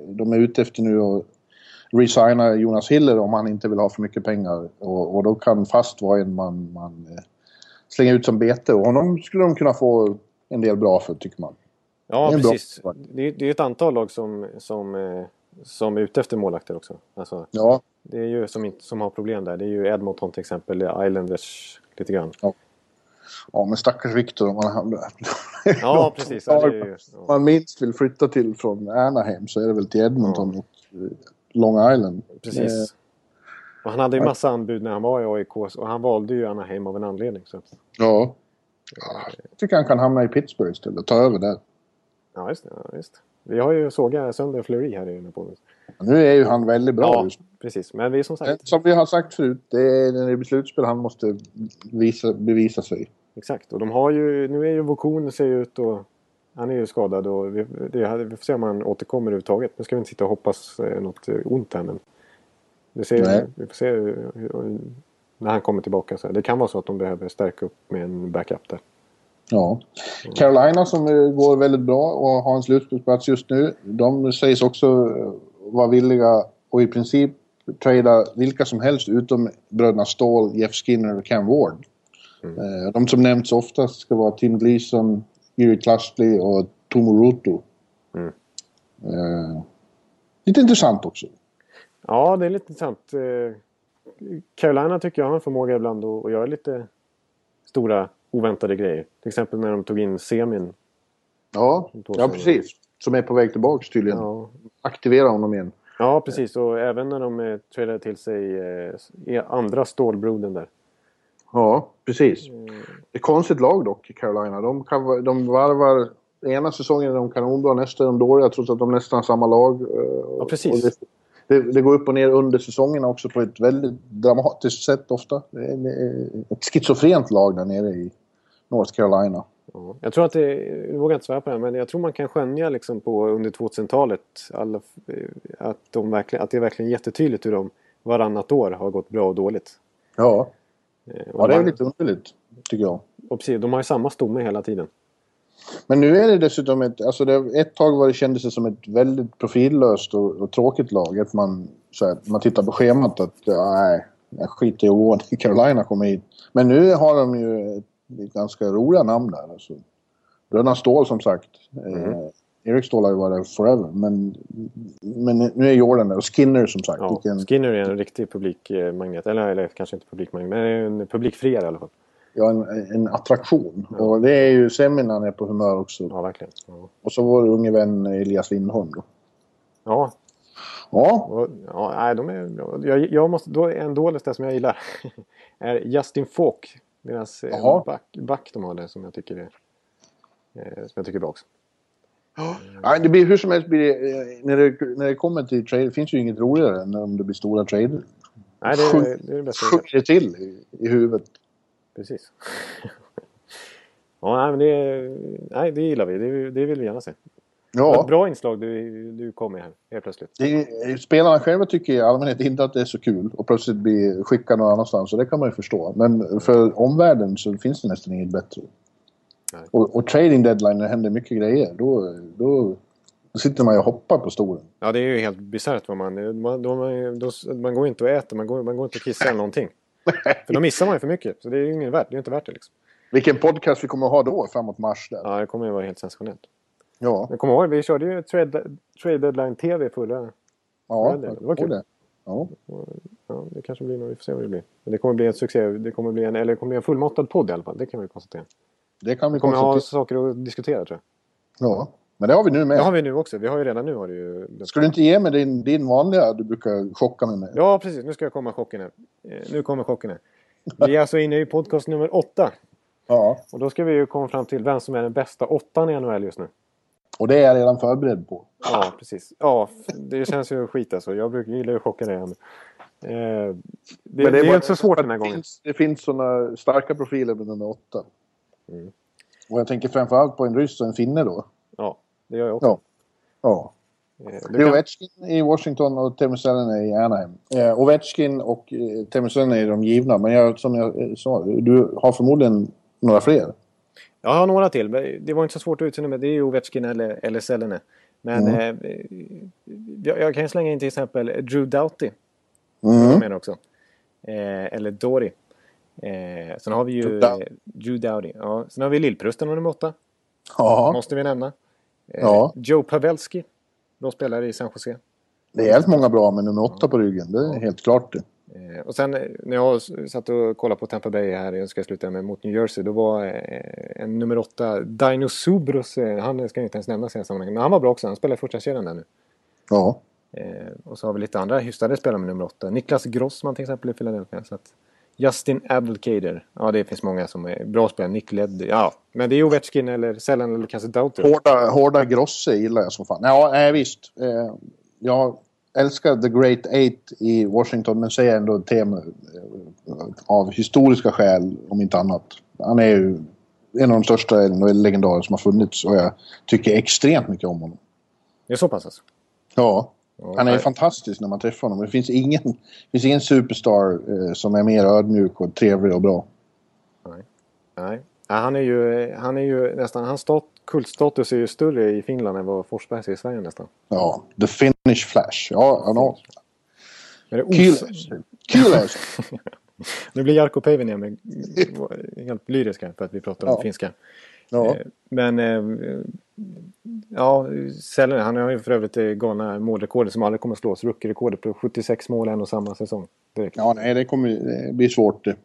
de är ute efter nu att resigna Jonas Hiller om han inte vill ha för mycket pengar. Och, och då kan Fast vara en man, man eh, slänga ut som bete. Och honom skulle de kunna få en del bra för tycker man. Ja, Det en bra precis. Det är, det är ett antal lag som, som, eh, som är ute efter målvakter också. Alltså, Ja, det är ju som, som har problem där. Det är ju Edmonton till exempel, Islanders lite grann. ja men stackars Victor om man, Ja, precis. Ja, ju, ja. man minst vill flytta till från Anaheim så är det väl till Edmonton eh, Long Island. Precis. Och han hade ju massa anbud när han var i AIK och han valde ju Anaheim av en anledning. Så att, Ja. Jag tycker han kan hamna i Pittsburgh istället och ta över där. ja, just det. Ja, just. Vi har ju sågat sönder Fleury här i den här podden. Nu är ju han väldigt bra Ja, just precis. Men vi är som sagt... Som vi har sagt förut, det är när det blir slutspel han måste visa, bevisa sig. Exakt. Och de har ju... Nu är ju Vokun ser ut och... Han är ju skadad och vi, det, vi får se om han återkommer överhuvudtaget. Nu ska vi inte sitta och hoppas eh, något eh, ont här men... Det ser, vi får se hur, hur, när han kommer tillbaka. Så här. Det kan vara så att de behöver stärka upp med en backup där. Ja. Carolina som eh, går väldigt bra och har en slutspelsplats just nu. De sägs också vara villiga och i princip trada vilka som helst utom bröderna Ståhl, Jeff Skinner och Cam Ward. Eh, De som nämnts oftast ska vara Tim Gleason, Erie Clustley och Tomo Ruto. Mm. Eh, lite intressant också. Ja, det är lite intressant. Eh, Carolina tycker jag har en förmåga ibland att, att göra lite stora oväntade grejer. Till exempel när de tog in Semin. Ja, ja precis. Som är på väg tillbaks tydligen. Ja, Aktivera honom igen. ja precis. Och även när de eh, tradade till sig eh, andra stålbrodern där. Ja, precis. Det är konstigt lag dock, Carolina. De, kan, de varvar... Ena säsongen är de kanonbra, nästa är de dåliga trots att de nästan har samma lag. eh, Ja, precis. Det, det, det går upp och ner under säsongerna också på ett väldigt dramatiskt sätt ofta. Det är, ett schizofrent lag där nere i North Carolina. Ja. Jag tror att det, jag vågar inte svära på det, här, men jag tror man kan skönja liksom på under 2000-talet alla, eh, att, de verkligen, att det är verkligen jättetydligt hur de varannat år har gått bra och dåligt. Ja, ja det är lite underligt tycker jag. Och precis, de har ju samma stomme hela tiden. Men nu är det dessutom ett... Alltså det, ett tag var det kändes det som ett väldigt profillöst och, och tråkigt lag. Att man, så här, man tittar på schemat att nej, jag skiter i att Carolina kommer hit. Men nu har de ju ett, ett ganska roliga namn där. Alltså. Bröderna Ståhl som sagt. Eh, Erik Ståhl har ju varit där forever. Men, men nu är Jordan där och Skinner som sagt. Ja, Vilken, Skinner är en riktig publikmagnet. Eller, eller kanske inte publikmagnet, men en publikfriare i alla fall. ja, en, en attraktion. Och det är ju Semin han är på humör också. Ja, verkligen. Ja, Och så vår unge vän Elias Lindholm då. ja, Ja, och, ja nej, de är, jag, jag måste, då är en dålig som jag gillar är Justin Falk. Deras eh, back, back de har där som jag tycker är, eh, som jag tycker är bra också. Ja, det blir hur som helst blir det, eh, när det, när det kommer till trade, finns ju inget roligare än om det blir stora trader. Nej, det är det, är det bästa. Sjunger till i, i huvudet. Precis. ja, nej, men det, nej, det gillar vi. Det, det vill vi gärna se. Ja, bra inslag du, du kom med här helt plötsligt. det, är- spelarna själva tycker i allmänhet inte att det är så kul och plötsligt bli skickade någon annanstans och det kan man ju förstå. Men för omvärlden så finns det nästan inget bättre. Och, och trading deadline när det händer mycket grejer, då, då, då sitter man ju och hoppar på stolen. Ja, det är ju helt bisarrt man... Man, då, man, då, man går inte och äter, man går, man går inte och kissar eller någonting. För då missar man ju för mycket. Så det är ju ingen värt, det är inte värt det liksom. Vilken podcast vi kommer att ha då framåt mars där. Ja, det kommer ju vara helt sensationellt. Ja, Jag kommer ihåg, vi körde ju Trade, trade Deadline TV förra... ja det det var kul. det. Ja. Ja, det kanske blir något, vi får se vad det blir. Men det kommer bli en succé, det kommer bli en, eller det kommer bli en fullmatad podd i alla fall. Det kan vi konstatera. Det kan vi Vi kommer ha saker att diskutera tror jag. Ja, men det har vi nu med. Det har vi nu också. Vi har ju redan nu har det ju... Ska du inte ge mig din, din vanliga du brukar chocka mig med? Ja, precis. Nu ska jag komma chocken här. Eh, Nu kommer chocken här. Vi är alltså inne i podcast nummer åtta. Ja. Och då ska vi ju komma fram till vem som är den bästa åttan i NHL just nu. Och det är jag redan förberedd på. Ja, precis. Ja, det känns ju skit alltså. Jag brukar gilla att chocka dig. Eh, det, det, är, bara- ju inte så svårt den här det gången. Finns, det finns sådana starka profiler med nummer åtta. Mm. Och jag tänker framförallt på en ryss och en finne då. Ja, det gör jag också. Ja. Ja. Eh, Det är Ovechkin i Washington och Teemu Selänne i Anaheim. Eh, Ovechkin och eh, Teemu Selänne är de givna. Men jag, som jag eh, sa, du har förmodligen några fler. jag har några till. men Det var inte så svårt att utse med. Det är ju Ovechkin eller, eller Selene. Men Mm. eh, jag, jag kan slänga in till exempel Drew Doughty. Mm. Menar också. Eh, eller Dory. Eh, sen har vi ju Drew Doughty. Ja. Sen har vi Lillprusten nummer åtta. Ja. Måste vi nämna. Eh, Ja. Joe Pavelski. Bra spelare i San Jose. Det är jävligt många bra med nummer åtta på ryggen. Det är helt klart det. Eh, och sen eh, när jag satt och kollade på Tampa Bay här, jag ska sluta med mot New Jersey, då var eh, en nummer åtta, Dino Subros, eh, han ska jag inte ens nämnas i sammanhanget, men han var bra också, han spelar i första kedjan där nu. Ja. Eh, och så har vi lite andra hyfsade spelare med nummer åtta. Niklas Grossman till exempel i Philadelphia. Så att Justin Abdelkader. Ja, det finns många som är bra spelare. Nick Led. Ja, men det är Ovechkin eller Sällan eller kanske Dauter. Hårda, hårda Grosse gillar jag som fan. Ja, nej, visst. Eh, jag älskar The Great Eight i Washington men säger ändå tema eh, av historiska skäl om inte annat. Han är ju en av de största legendarer som har funnits och jag tycker extremt mycket om honom. Det är så pass alltså. Ja, han är nej. fantastisk när man träffar honom. Det finns ingen, det finns ingen superstar eh, som är mer ödmjuk och trevlig och bra. Nej. Ja, han är ju, han är ju nästan, hans stat, kultstatus är ju större i Finland än vad Forsbergs är i Sverige nästan. Ja, The Finnish Flash. Ja, han har... Alltså. Nu blir Jarkko Päivänen med helt lyrisk här för att vi pratar om Ja. finska. Ja. Eh, Men eh, ja, Sälen, han har ju för övrigt det galna målrekordet som aldrig kommer att slås. Rookie-rekordet på 76 mål en och samma säsong. Direkt. ja, nej, det kommer det blir svårt det.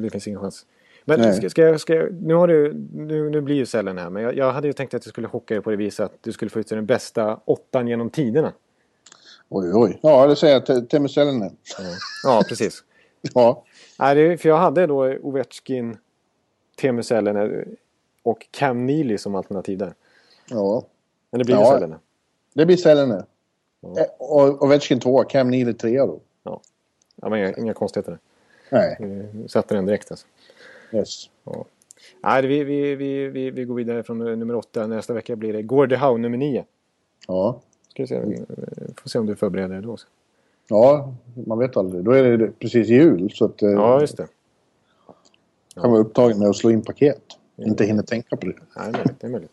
Det, finns ingen chans. Men Nej. ska, ska, jag, ska jag, nu, har du, nu, nu blir ju Sälen här, men jag, jag hade ju tänkt att jag skulle chocka dig på det viset att du skulle få ut den bästa åttan genom tiderna. Oj, oj. Ja, det säger jag. Te- Teemu Selänne. Ja, precis. Ja. Nej, för jag hade då Ovechkin, Teemu Selänne och Cam Neely som alternativ där. ja. Men det blir ju Ja. Selänne. Det blir Selänne. Ja. Eh, Och Ovechkin tvåa, Cam Neely trea då. Ja, men inga, inga konstigheter. Nej, Vi satte den direkt alltså. yes. Nej, vi, vi, vi, vi, vi går vidare från nummer åtta. Nästa vecka blir det Gordie Howe nummer nio. Ja. Ska vi se, vi får se om du förbereder dig då. också. Ja, man vet aldrig. Då är det precis jul så att eh, Ja, just det. kan vara upptagen med att slå in paket. Inte hinner tänka på det. Nej, det är möjligt. Det är möjligt.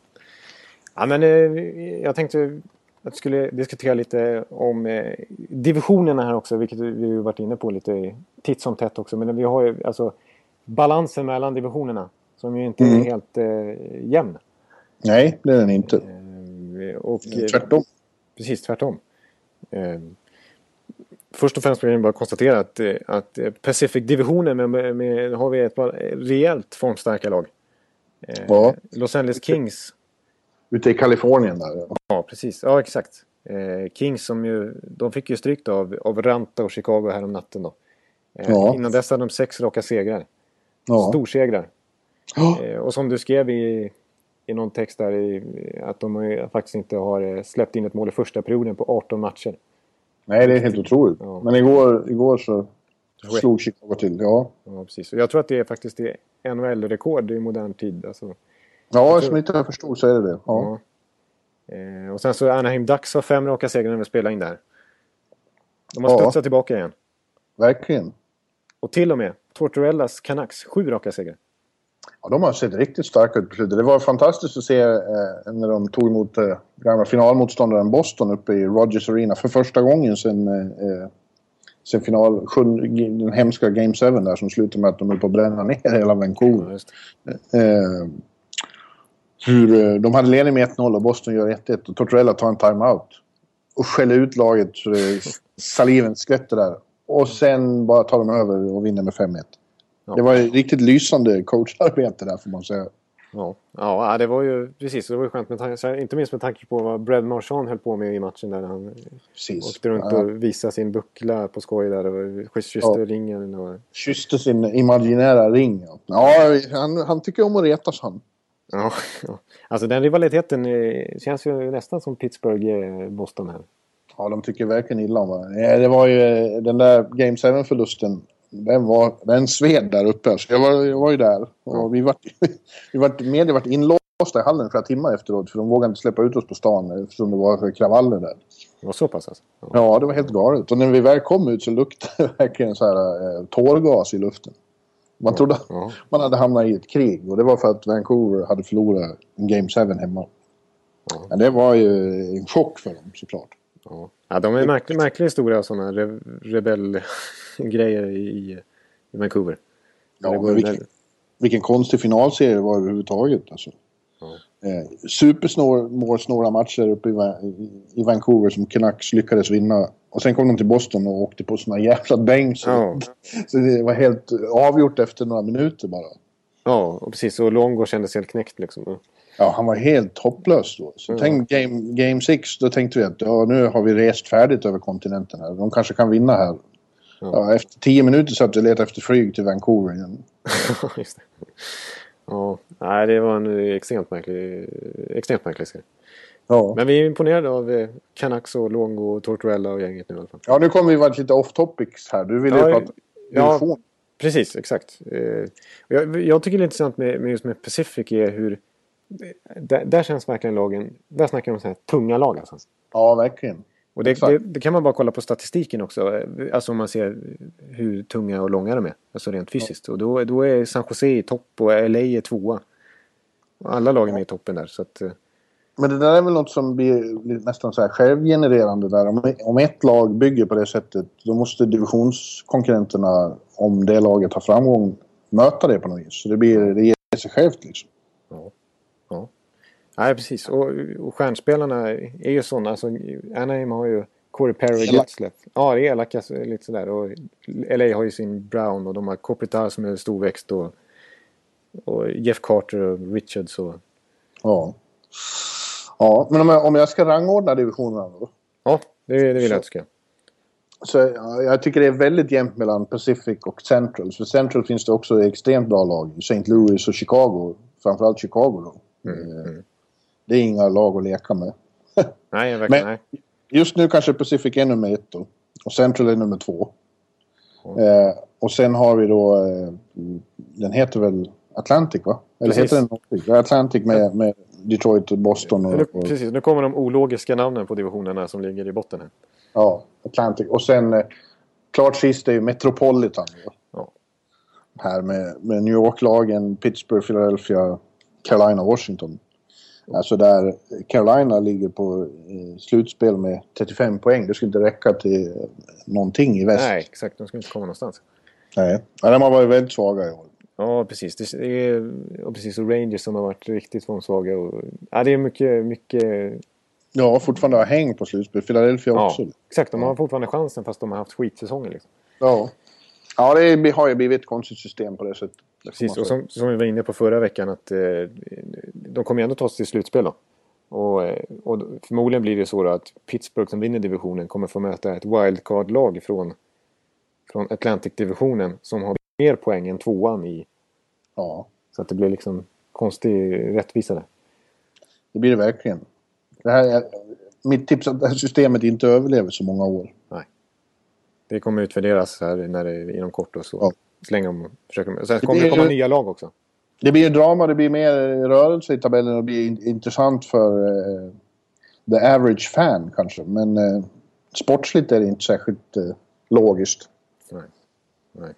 Ja, men, eh, jag tänkte att vi skulle diskutera lite om eh, divisionerna här också, vilket vi har varit inne på lite titt som tätt också. Men vi har ju alltså balansen mellan divisionerna som ju inte Mm. är helt eh, jämn. Nej, det är den inte. Eh, och, Tvärtom. Precis tvärtom. Först och främst vill jag bara konstatera att, att Pacific-divisionen med, med, har vi ett rejält formstarka lag. Eh, Ja. Los Angeles Kings. Ute i Kalifornien där. Ja, precis. Ja, exakt. Eh, Kings som ju, de fick ju stryk av, av Ranta och Chicago här om natten då. Eh, Ja. Innan dess hade de sex raka segrar. Ja. Storsegrar. Ja. Eh, och som du skrev i, i någon text där i, att de faktiskt inte har eh, släppt in ett mål i första perioden på 18 matcher. Nej, det är helt otroligt. Ja. Men igår, igår så slog Chicago till. Ja, Ja, precis. Och jag tror att det är faktiskt det NHL-rekord i modern tid. Alltså, ja som inte jag förstod så är det det. ja. Ja. Eh, och sen så Anaheim Ducks har fem raka segrar när vi spelar in där. De har Ja. studsat tillbaka igen. Verkligen. Och till och med Tortorellas Canucks, sju raka segrar. Ja, de har sett riktigt starka ut på slutet. Det var fantastiskt att se eh, när de tog emot eh, gamla finalmotståndaren Boston uppe i Rogers Arena för första gången sen, eh, sen final, den hemska Game 7 där som slutade med att de höll på att bränna ner hela Vancouver. Ja. Eh, hur, eh, de hade ledning med 1-0 och Boston gör 1-1 och Tortorella tar en timeout. Och skäller ut laget så det, saliven skvätter där. Och sen bara tar de över och vinner med 5-1. Ja. Det var ju riktigt lysande coacharbete där får man säga. Ja. ja, det var ju precis. Det var ju skönt med tanke, inte minst med tanke på vad Brad Marchand höll på med i matchen där han Precis. åkte runt Ja, och visade sin buckla på skoj där. Och kysste Ja. ringen och... kysste sin imaginära ring. Ja, han, han tycker om att retas han. Ja, ja. Alltså den rivaliteten eh, känns ju nästan som Pittsburgh-Boston här. Ja, de tycker verkligen illa om varandra. Ja, Det var ju eh, den där Game 7-förlusten. Den, var, den sved där uppe. Alltså, jag, var, jag var ju där. Och Ja. vi var, vi var, media vart inlåsta i hallen flera timmar efteråt. För de vågade inte släppa ut oss på stan eftersom det var kravaller där. Det var så pass alltså? Ja. Ja, det var helt galet. Och när vi väl kom ut så luktade det verkligen så här eh, tårgas i luften. Man trodde att Ja. man hade hamnat i ett krig. Och det var för att Vancouver hade förlorat Game 7 hemma. Ja. Men det var ju en chock för dem såklart. Ja. Ja, de är märklig, märklig historia sådana re, rebellgrejer i, i Vancouver. Ja, men vilken, vilken konstig finalserie det var överhuvudtaget. Alltså. Ja. Eh, Supersnåra matcher uppe i, i, Vancouver som Canucks lyckades vinna. Och sen kom de till Boston och åkte på såna jävla bänk. Så, Ja. så det var helt avgjort efter några minuter bara. Ja, och precis. Och Longo kändes helt knäckt liksom. Ja, han var helt hopplös då. Så Mm. tänk game, game six, då tänkte vi att ja, nu har vi rest färdigt över kontinenten här. De kanske kan vinna här. Ja, efter tio minuter satt vi och letade efter flyg till Vancouver igen. Just det. Ja, nej, det var en extremt märklig, extremt märklig serie. Ja. Men vi är imponerade av eh, Canucks och Longo och Tortorella och gänget nu i alla fall. ja, nu kommer vi vara lite off topics här. Du ville ju Ja, prata ja. Precis, exakt. Eh, jag, jag tycker det är intressant med, med just med Pacific är hur... Där, där känns verkligen lagen... Där snackar vi om så här tunga lag alltså. Ja, verkligen. Och det, det, det kan man bara kolla på statistiken också. Alltså om man ser hur tunga och långa de är. Alltså rent fysiskt. Och då, då är San Jose i topp och LA är tvåa. Och alla lag är med i toppen där. Så att, eh, Men det där är väl något som blir nästan så här självgenererande där. Om, om ett lag bygger på det sättet då måste divisionskonkurrenterna, om det laget har framgång, möta det på något vis. Så det, blir, det ger sig självt liksom. ja. ja. Nej, precis. Och, och stjärnspelarna är ju sådana. Alltså, Anaheim har ju Corey Perry och. Getzlaff. Ja, det är elaka så- lite sådär. Och LA har ju sin Brown och de har Kopitar som är storväxt och, och Jeff Carter och Richards och... Ja. Ja, men om jag, om jag ska rangordna divisionerna då. Ja, det, det vill jag Så. att du ska. Så ja, jag tycker det är väldigt jämnt mellan Pacific och Central. För Central finns det också extremt bra lag. St. Louis och Chicago. Framförallt Chicago då. Eh, Det är inga lag att leka med. Nej, verkligen Men- nej. Just nu kanske Pacific är nummer ett då. Och Central är nummer två. Eh, och sen har vi då... Eh, den heter väl Atlantic va? Eller Precis. heter den? Ja, Atlantic med, med Detroit och Boston och... Och precis, nu kommer de ologiska namnen på divisionerna som ligger i botten här. ja, Atlantic. Och sen... Eh, klart sist är ju Metropolitan. Ja. Här med, med New York-lagen, Pittsburgh, Philadelphia, Carolina, Washington. Alltså där Carolina ligger på eh, slutspel med 35 poäng. Det skulle inte räcka till eh, någonting i väst. Nej, exakt. De ska inte komma någonstans. Nej. Ja, de har varit väldigt svaga i år. Ja, precis. Det är, och precis. Och Rangers som har varit riktigt formsvaga. Och, ja, det är mycket, mycket... Ja, fortfarande har häng på slutspel. Philadelphia Ja, också. exakt. De har fortfarande chansen fast de har haft skitsäsonger. Liksom. Ja. Ja, det har ju blivit ett konstigt system på det sättet. Precis, och som, som vi var inne på förra veckan att eh, de kommer ju ändå ta sig till slutspel då. Och, eh, och förmodligen blir det så då att Pittsburgh som vinner divisionen kommer få möta ett wildcard-lag från, från Atlantic-divisionen som har mer poäng än tvåan i. Ja, Så att det blir liksom konstig rättvisa där. det blir det verkligen. Det här är, mitt tips är att det här systemet inte överlever så många år. Det kommer utvärderas här när det, inom kort och så. Ja. Så länge de försöker. Sen Det kommer det blir komma ju- nya lag också. Det blir drama, det blir mer rörelse i tabellen och det blir in- intressant för eh, the average fan kanske. Men eh, sportsligt är det inte särskilt eh, logiskt. Nej. Nej.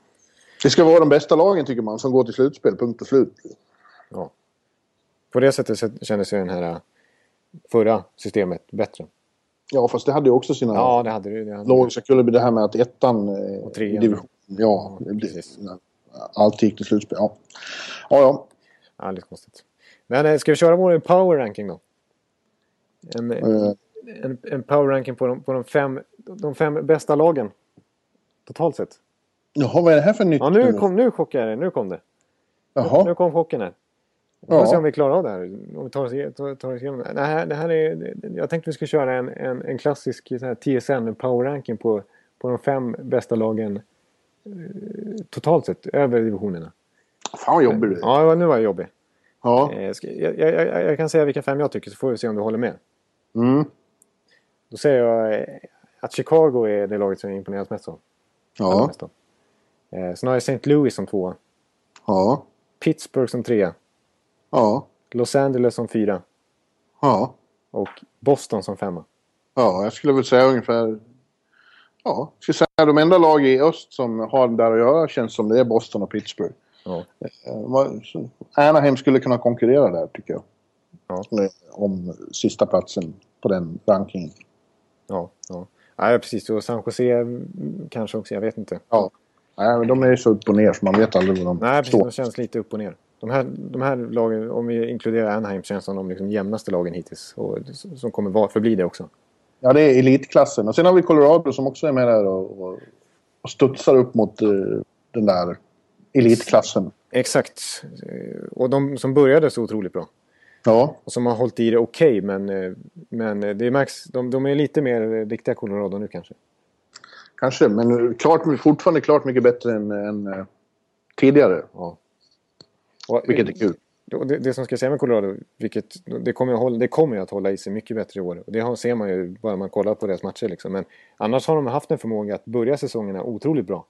Det ska vara de bästa lagen tycker man som går till slutspel, punkt och slut. Ja. På det sättet kändes ju den här äh, förra systemet bättre. Ja, fast det hade ju också sina Ja, det hade det. det hade logiska kullerbyttor. Det här med att ettan eh, Och trean. division... Ja, det, precis. allt gick till slutspel. Ja, ja. ja. Ja, lite konstigt. Men äh, ska vi köra vår power ranking då? En, Eh, en, en power ranking på de, på de, fem, de fem bästa lagen. Totalt sett. Jaha, vad är det här för nytt? Ja, nu kom, nu chockade jag dig. Nu kom det. Jaha. Nu kom chocken här. Vi får Ja. se om vi klarar av det här. Om vi tar oss, tar, tar oss igenom det. Det här, det här är, jag tänkte vi skulle köra en, en, en klassisk TSN power ranking på, på de fem bästa lagen eh, totalt sett över divisionerna. Fan vad jobbig du. Ja, nu var jag jobbig. Ja. Eh, jag, jag, jag, jag kan säga vilka fem jag tycker så får vi se om du håller med. Mm. Då säger jag eh, att Chicago är det laget som jag imponeras mest av. Ja. mest av. Eh, sen har jag St. Louis som tvåa. Ja. Pittsburgh som trea. Ja. Los Angeles som fyra. Ja. Och Boston som femma. Ja, jag skulle väl säga ungefär... Ja, skulle säga de enda lag i öst som har där att göra känns som det är Boston och Pittsburgh. Ja. Eh, Anaheim skulle kunna konkurrera där tycker jag. Ja. Eh, Om sista platsen på den rankingen. Ja, ja. ja precis. Och San Jose mm, kanske också. Jag vet inte. Ja. Nej, men de är ju så upp och ner så man vet aldrig var de Nej, precis. står. De känns lite upp och ner. De här, de här lagen, om vi inkluderar Anaheim, känns som de liksom jämnaste lagen hittills. Och som kommer förbli det också. Ja, det är elitklassen. Och sen har vi Colorado som också är med där och, och, och studsar upp mot uh, den där elitklassen. Exakt. Och de som började så otroligt bra. Ja. Och som har hållit i det okej, okay, men, eh, men det märks, de, de är lite mer riktiga Colorado nu kanske. Kanske, men klart, fortfarande klart mycket bättre än, än tidigare. Ja. Och, vilket är kul. Det, det, som ska säga med Colorado, vilket, det, kommer att hålla, det kommer att hålla i sig mycket bättre i år. Och det ser man ju bara man kollar på deras matcher. Liksom. Men annars har de haft en förmåga att börja säsongerna otroligt bra.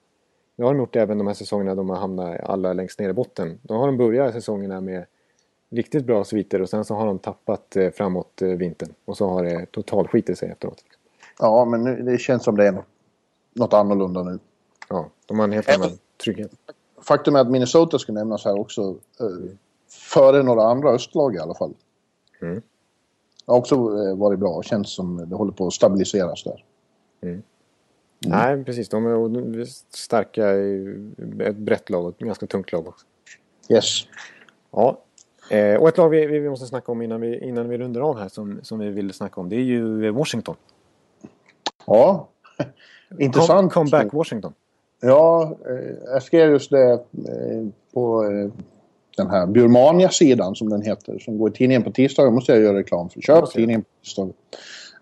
Det har de gjort även de här säsongerna de har hamnat alla längst ner i botten. Då har de börjat säsongerna med riktigt bra sviter och sen så har de tappat eh, framåt eh, vintern. Och så har det totalt skitit sig efteråt. Ja, men nu, det känns som det är något annorlunda nu. Ja, de har en helt annan trygghet. Faktum är att Minnesota ska nämnas här också. Eh, före några andra östlag i alla fall. Mm. Det har också eh, varit bra och känns som det håller på att stabiliseras där. Mm. Mm. Nej, precis. De är starka ett brett lag och ett ganska tungt lag också. Yes. Ja. Eh, och ett lag vi, vi måste snacka om innan vi, innan vi rundar av här som, som vi vill snacka om. Det är ju Washington. Ja. Intressant. Comeback Washington. Ja, jag skrev just det på den här Burmania-sidan som den heter, som går i tidningen på tisdagar, måste jag göra reklam för. Köp tidningen på tisdagar.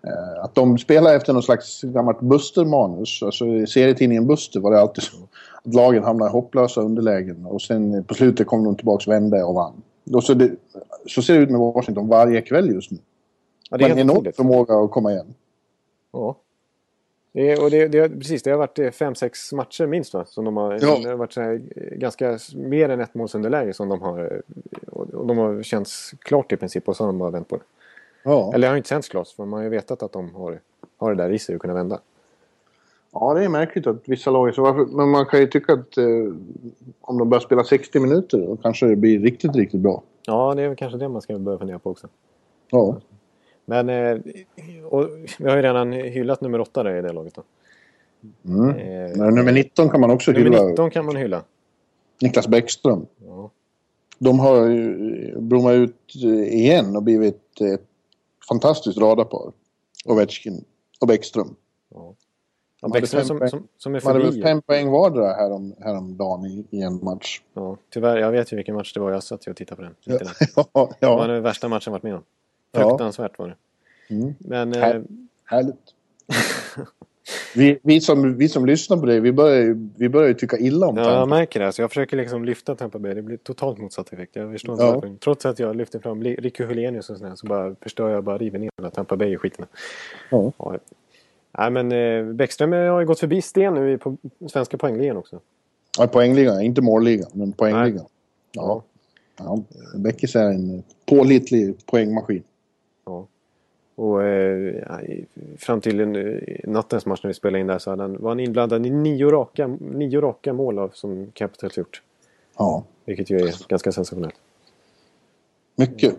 Eh, att de spelar efter någon slags gammalt Buster-manus. Alltså i serietidningen Buster var det alltid så. Att lagen hamnade i hopplösa underlägen och sen på slutet kom de tillbaka, vände och vann. Och så, det, så ser det ut med Washington varje kväll just nu. Ja, det är en enorm förmåga att komma igen. Ja. Det, är, och det, det, precis, det har varit eh, fem sex matcher minst va? Som de har, ja. det har varit så här, eh, ganska mer än ett målsunderläge som de har... Eh, och de har känts klart i princip och så har de bara vänt på det. Ja. Eller det har inte känts klart för man har ju vetat att de har, har det där i sig att kunna vända. Ja, det är märkligt att vissa lag är så. Varför? Men man kan ju tycka att eh, om de börjar spela 60 minuter då kanske det blir riktigt, riktigt bra. Ja, det är väl kanske det man ska börja fundera på också. Ja. Men eh, vi har ju redan hyllat nummer åtta där i det laget då. Mm. Eh, nummer 19 kan man också nummer hylla. Nummer 19 kan man hylla. Niklas Bäckström. Ja. De har blommat ut igen och blivit ett fantastiskt radarpar. Ovechkin och Bäckström. Ja. Ja, Bäckström som, som, som är förbi. Man hade fem poäng vardera härom, häromdagen i, i en match. Ja, tyvärr. Jag vet ju vilken match det var. Jag satt ju och tittade på den. Ja, ja. Det var den värsta matchen jag varit med om. Fruktansvärt var det. Mm. Men, Här, eh... Härligt. vi, vi, som, vi som lyssnar på det, vi börjar, vi börjar ju tycka illa om Ja, jag märker det. Så jag försöker liksom lyfta Tampa Bay. Det blir totalt motsatt effekt. Jag förstår ja. inte Trots att jag lyfter fram Ricky Hulenius och sådär, så bara förstör jag bara river ner hela Tampa Bay i skiten. Ja. ja. Nej, men eh, Bäckström har ju gått förbi Sten nu på svenska poängligan också. Ja, poängligan. Inte målligan, men poängligan. Ja. ja. Bäckis är en pålitlig poängmaskin. Ja. Och eh, fram till en, nattens match när vi spelade in där så han, var han inblandad i nio raka, nio raka mål av, som Capitals gjort. Ja. Vilket ju är ganska sensationellt. Mycket.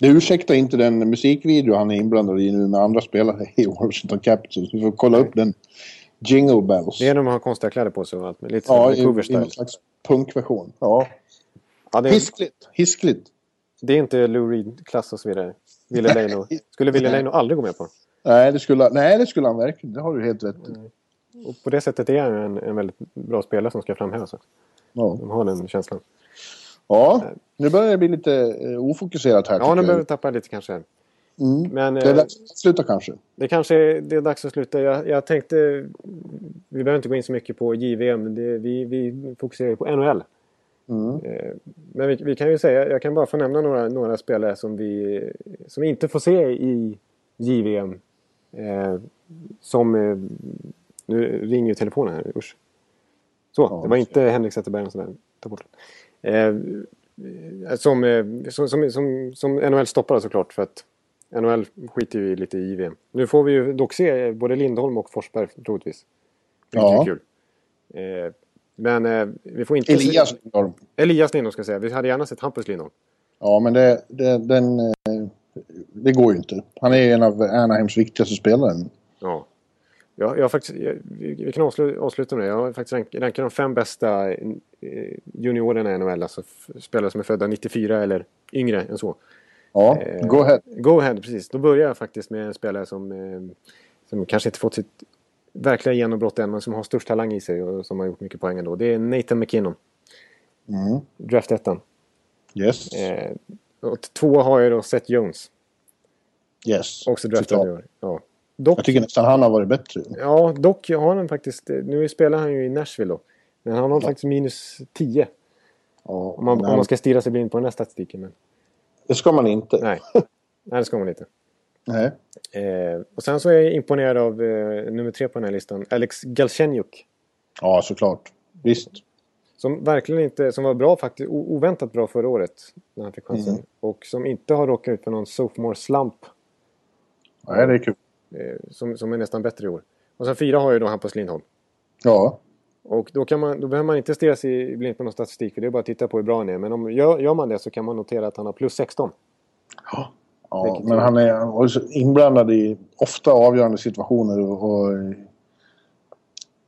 Det ursäktar inte den musikvideo han är inblandad i nu med andra spelare i Washington Capitals. Vi får kolla Nej. upp den. Jingle Bells. Det är när de har konstiga kläder på sig och allt. Lite ja, i, i någon slags punkversion. Ja. ja det är... Hiskligt. Hiskligt. Det är inte Lou Reed-klass och så vidare. Ville Leino. Skulle Ville Leino aldrig gå med på. Nej det, skulle, nej, det skulle han verkligen. Det har du helt rätt i. Och på det sättet är han en, en väldigt bra spelare som ska framhävas. Ja. De har den känslan. Ja, nu börjar det bli lite uh, ofokuserat här. Ja, nu börjar vi tappa lite kanske. Mm. Men, det är dags att sluta kanske. Det kanske är, det är dags att sluta. Jag, jag tänkte... Vi behöver inte gå in så mycket på JVM. Det, vi, vi fokuserar på NHL. Mm. Men vi, vi, kan ju säga, jag kan bara få nämna några, några spelare som vi, som vi inte får se i JVM. Eh, som... Eh, nu ringer ju telefonen här, usch. Så, ja, det var inte Henrik Zetterberg sådär. Ta bort den. Eh, som, eh, som, som, som, som NHL stoppade såklart för att NHL skiter ju lite i JVM. Nu får vi ju dock se både Lindholm och Forsberg troligtvis. Vilket ja. är kul. Eh, men eh, vi får inte... Elias Lindholm. Elias Lindholm ska jag säga. Vi hade gärna sett Hampus Lindholm. Ja, men det, det, den, eh, det går ju inte. Han är en av Anaheims viktigaste spelare. Ja. Jag, jag faktiskt, jag, vi kan avsluta, avsluta med det. Jag har faktiskt rank, rankat de fem bästa eh, juniorerna i NHL. Alltså spelare som är födda 94 eller yngre än så. Ja, eh, go ahead. Go ahead, precis. Då börjar jag faktiskt med en spelare som, eh, som kanske inte fått sitt verkliga genombrott än, men som har störst talang i sig och som har gjort mycket poäng ändå. Det är Nathan McKinnon. Mm. Draftettan. Yes. Eh, och två har jag då Seth Jones. Yes. Också draftad i år. Ja. Dock, jag tycker nästan han har varit bättre. Ja, dock har han faktiskt... Nu spelar han ju i Nashville då. Men han har ja. faktiskt minus 10. Ja, om, man, om man ska stirra sig blind på den här statistiken. Men... Det ska man inte. Nej, Nej det ska man inte. Eh, och sen så är jag imponerad av eh, nummer tre på den här listan. Alex Galchenyuk. Ja, såklart. Visst. Som verkligen inte, som var bra faktiskt, oväntat bra förra året. När han fick chansen. Mm. Och som inte har råkat ut för någon sophomore slump. Nej, det är kul. Eh, som, som är nästan bättre i år. Och sen fyra har ju då Hampus Lindholm. Ja. Och då, kan man, då behöver man inte stirra sig blind på någon statistik för det är bara att titta på hur bra han är. Men om gör, gör man det så kan man notera att han har plus 16. Ja, ja men han är inblandad i ofta avgörande situationer och, och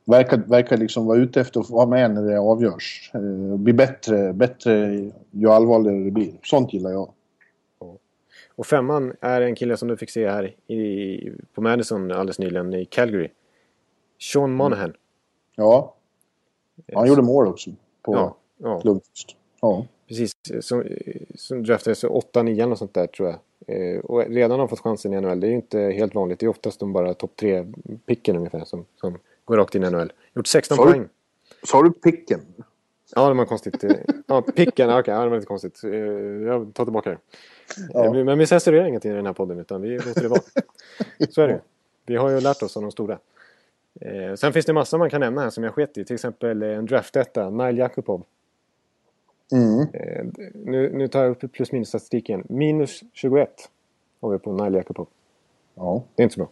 verkar, verkar liksom vara ute efter att vara med när det avgörs. Eh, bli bättre, bättre ju allvarligare det blir. Sånt gillar jag. Och femman är en kille som du fick se här i, på Madison alldeles nyligen i Calgary. Sean mm. Monahan. Ja. Han gjorde mål också på ja, ja. Lundqvist. Ja. Precis, som, som draftades 8-9 eller sånt där tror jag. Eh, och redan har fått chansen i NHL. Det är ju inte helt vanligt. Det är oftast de bara topp 3-picken ungefär som, som går rakt in i NHL. Gjort 16 sa poäng. Du, sa du picken? Ja, det var konstigt. ja, picken, okej, okay, ja, det var lite konstigt. Eh, jag tar tillbaka det. Ja. Eh, men vi censurerar ingenting i den här podden utan vi låter det vara. Så är det Vi har ju lärt oss av de stora. Eh, sen finns det massor man kan nämna här som jag sket i. Till exempel en draftetta, Nile Jakubov. Mm. Eh, nu, nu tar jag upp plus minus statistiken. Minus 21 har vi på Nile Jakubov. Ja. Det är inte så bra.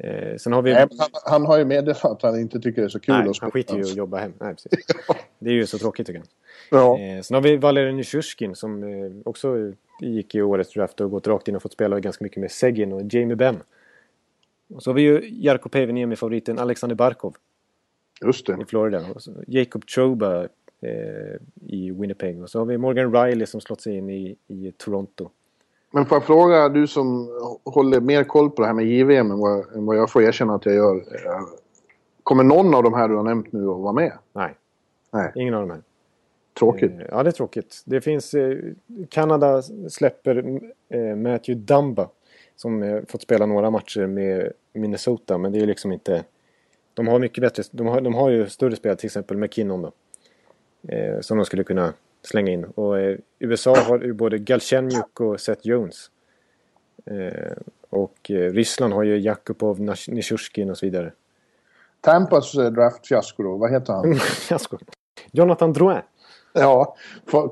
Eh, sen har vi... Nej, han, han, har ju meddelat att han inte tycker det är så kul Nej, att han skiter ju i att jobba hem. Nej, precis. det är ju så tråkigt tycker jag. Ja. Eh, sen har vi Valerij Nisjurskin som eh, också gick i årets draft och gått rakt in och fått spela ganska mycket med Segin och Jamie Benn. Och så har vi ju Jarko Päiväniemi-favoriten Alexander Barkov. Just det. I Florida. Och Jacob Choba i Winnipeg. Och så har vi Morgan Riley som slått sig in i, i Toronto. Men får jag fråga, du som håller mer koll på det här med JVM än vad, än vad jag får erkänna att jag gör. Kommer någon av de här du har nämnt nu att vara med? Nej. Nej. Ingen av de här. Tråkigt. Eh, ja, det är tråkigt. Det finns... Eh, Kanada släpper eh, Matthew Dumba. Som eh, fått spela några matcher med Minnesota, men det är liksom inte... De har mycket bättre... De har, de har ju större spel, till exempel McKinnon då. Eh, som de skulle kunna slänga in. Och eh, USA har ju både Galchenyuk och Seth Jones. Eh, och eh, Ryssland har ju Jakubov, Nishurskin och så vidare. Tampas eh, draftfiasko då, vad heter han? Fiasko? Jonathan Drouin. Ja,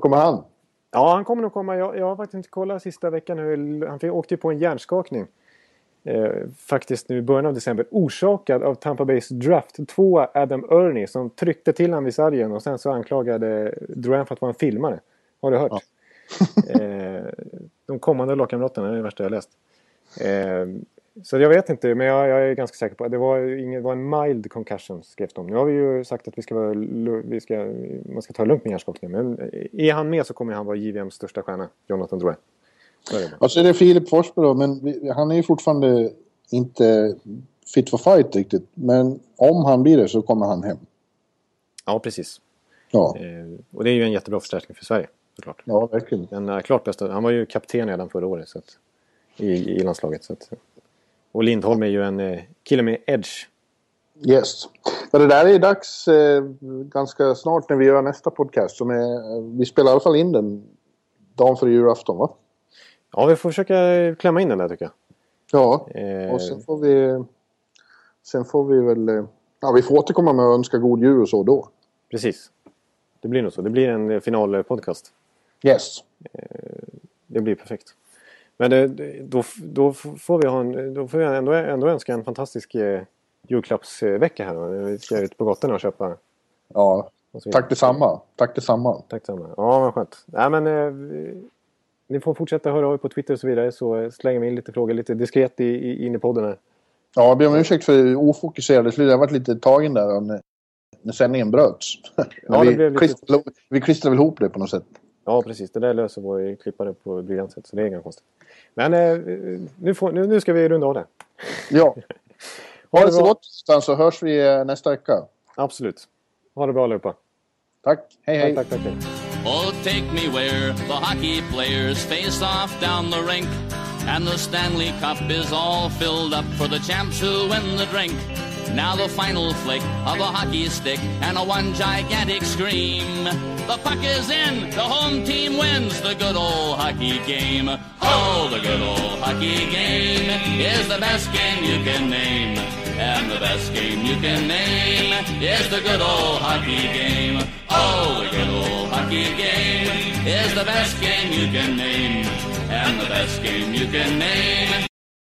kommer han? Ja, han kommer nog komma. Jag, jag har faktiskt inte kollat sista veckan. Han åkte ju på en hjärnskakning. Eh, faktiskt nu i början av december. Orsakad av Tampa Bays draft. Två Adam Ernie som tryckte till honom vid sargen och sen så anklagade Drouin för att vara en filmare. Har du hört? Ja. eh, de kommande lagkamraterna är det värsta jag läst. Eh, så jag vet inte, men jag, jag, är ganska säker på att det var, ingen, var en mild concussion skrevs de. Nu har vi ju sagt att vi ska vara, vi ska, man ska ta det lugnt med hjärnskakningen. Men är han med så kommer han vara JVMs största stjärna, Jonathan Drouin. Och så är det Filip Forsberg då, men vi, han är ju fortfarande inte fit for fight riktigt. Men om han blir det så kommer han hem. Ja, precis. Ja. Eh, och det är ju en jättebra förstärkning för Sverige. Såklart. Ja, verkligen. Den är klart bästa. Han var ju kapten redan förra året så att, i, i landslaget. Så att, och Lindholm är ju en eh, kille med edge. Yes. Ja, det där är dags eh, ganska snart när vi gör nästa podcast. Som är, vi spelar i alla fall in den dagen före julafton va? Ja, vi får försöka klämma in den där tycker jag. Ja, Eh, och sen får vi... Sen får vi väl... eh, Ja, vi får återkomma med att önska god jul och så då. precis. Det blir nog så. Det blir en eh, finalpodcast. Yes. Det blir perfekt. Men det, då, då får vi ha en, då får vi ändå, ändå önska en fantastisk julklappsvecka här. Vi ska ut på gatorna och köpa. Ja, och tack detsamma. Tack detsamma. Tack detsamma. Ja, vad skönt. Nej, men, ni får fortsätta höra av er på Twitter och så vidare så slänger vi in lite frågor lite diskret i, i, in i podden här. Ja, jag ber om ursäkt för ofokuserade slut. Jag varit lite tagen där när, när sändningen bröts. Ja, vi, lite- vi klistrade väl ihop det på något sätt. Ja, precis. Det där löser vår klippare på ett briljant sätt, så det är inga konstigt. Men eh, nu, får, nu, nu ska vi runda av det. Ja. Ha Ha det så bra. gott så hörs vi eh, nästa vecka. Absolut. Ha det bra allihopa. Tack. Hej, hej. Tack, tack, tack. Oh, take me where the hockey players face off down the rink. And the Stanley Cup is all filled up for the champs who win the drink. Now the final flick of a hockey stick and a one gigantic scream. The puck is in, the home team wins the good old hockey game. Oh, the good old hockey game is the best game you can name. And the best game you can name is the good old hockey game. Oh, the good old hockey game is the best game you can name. And the best game you can name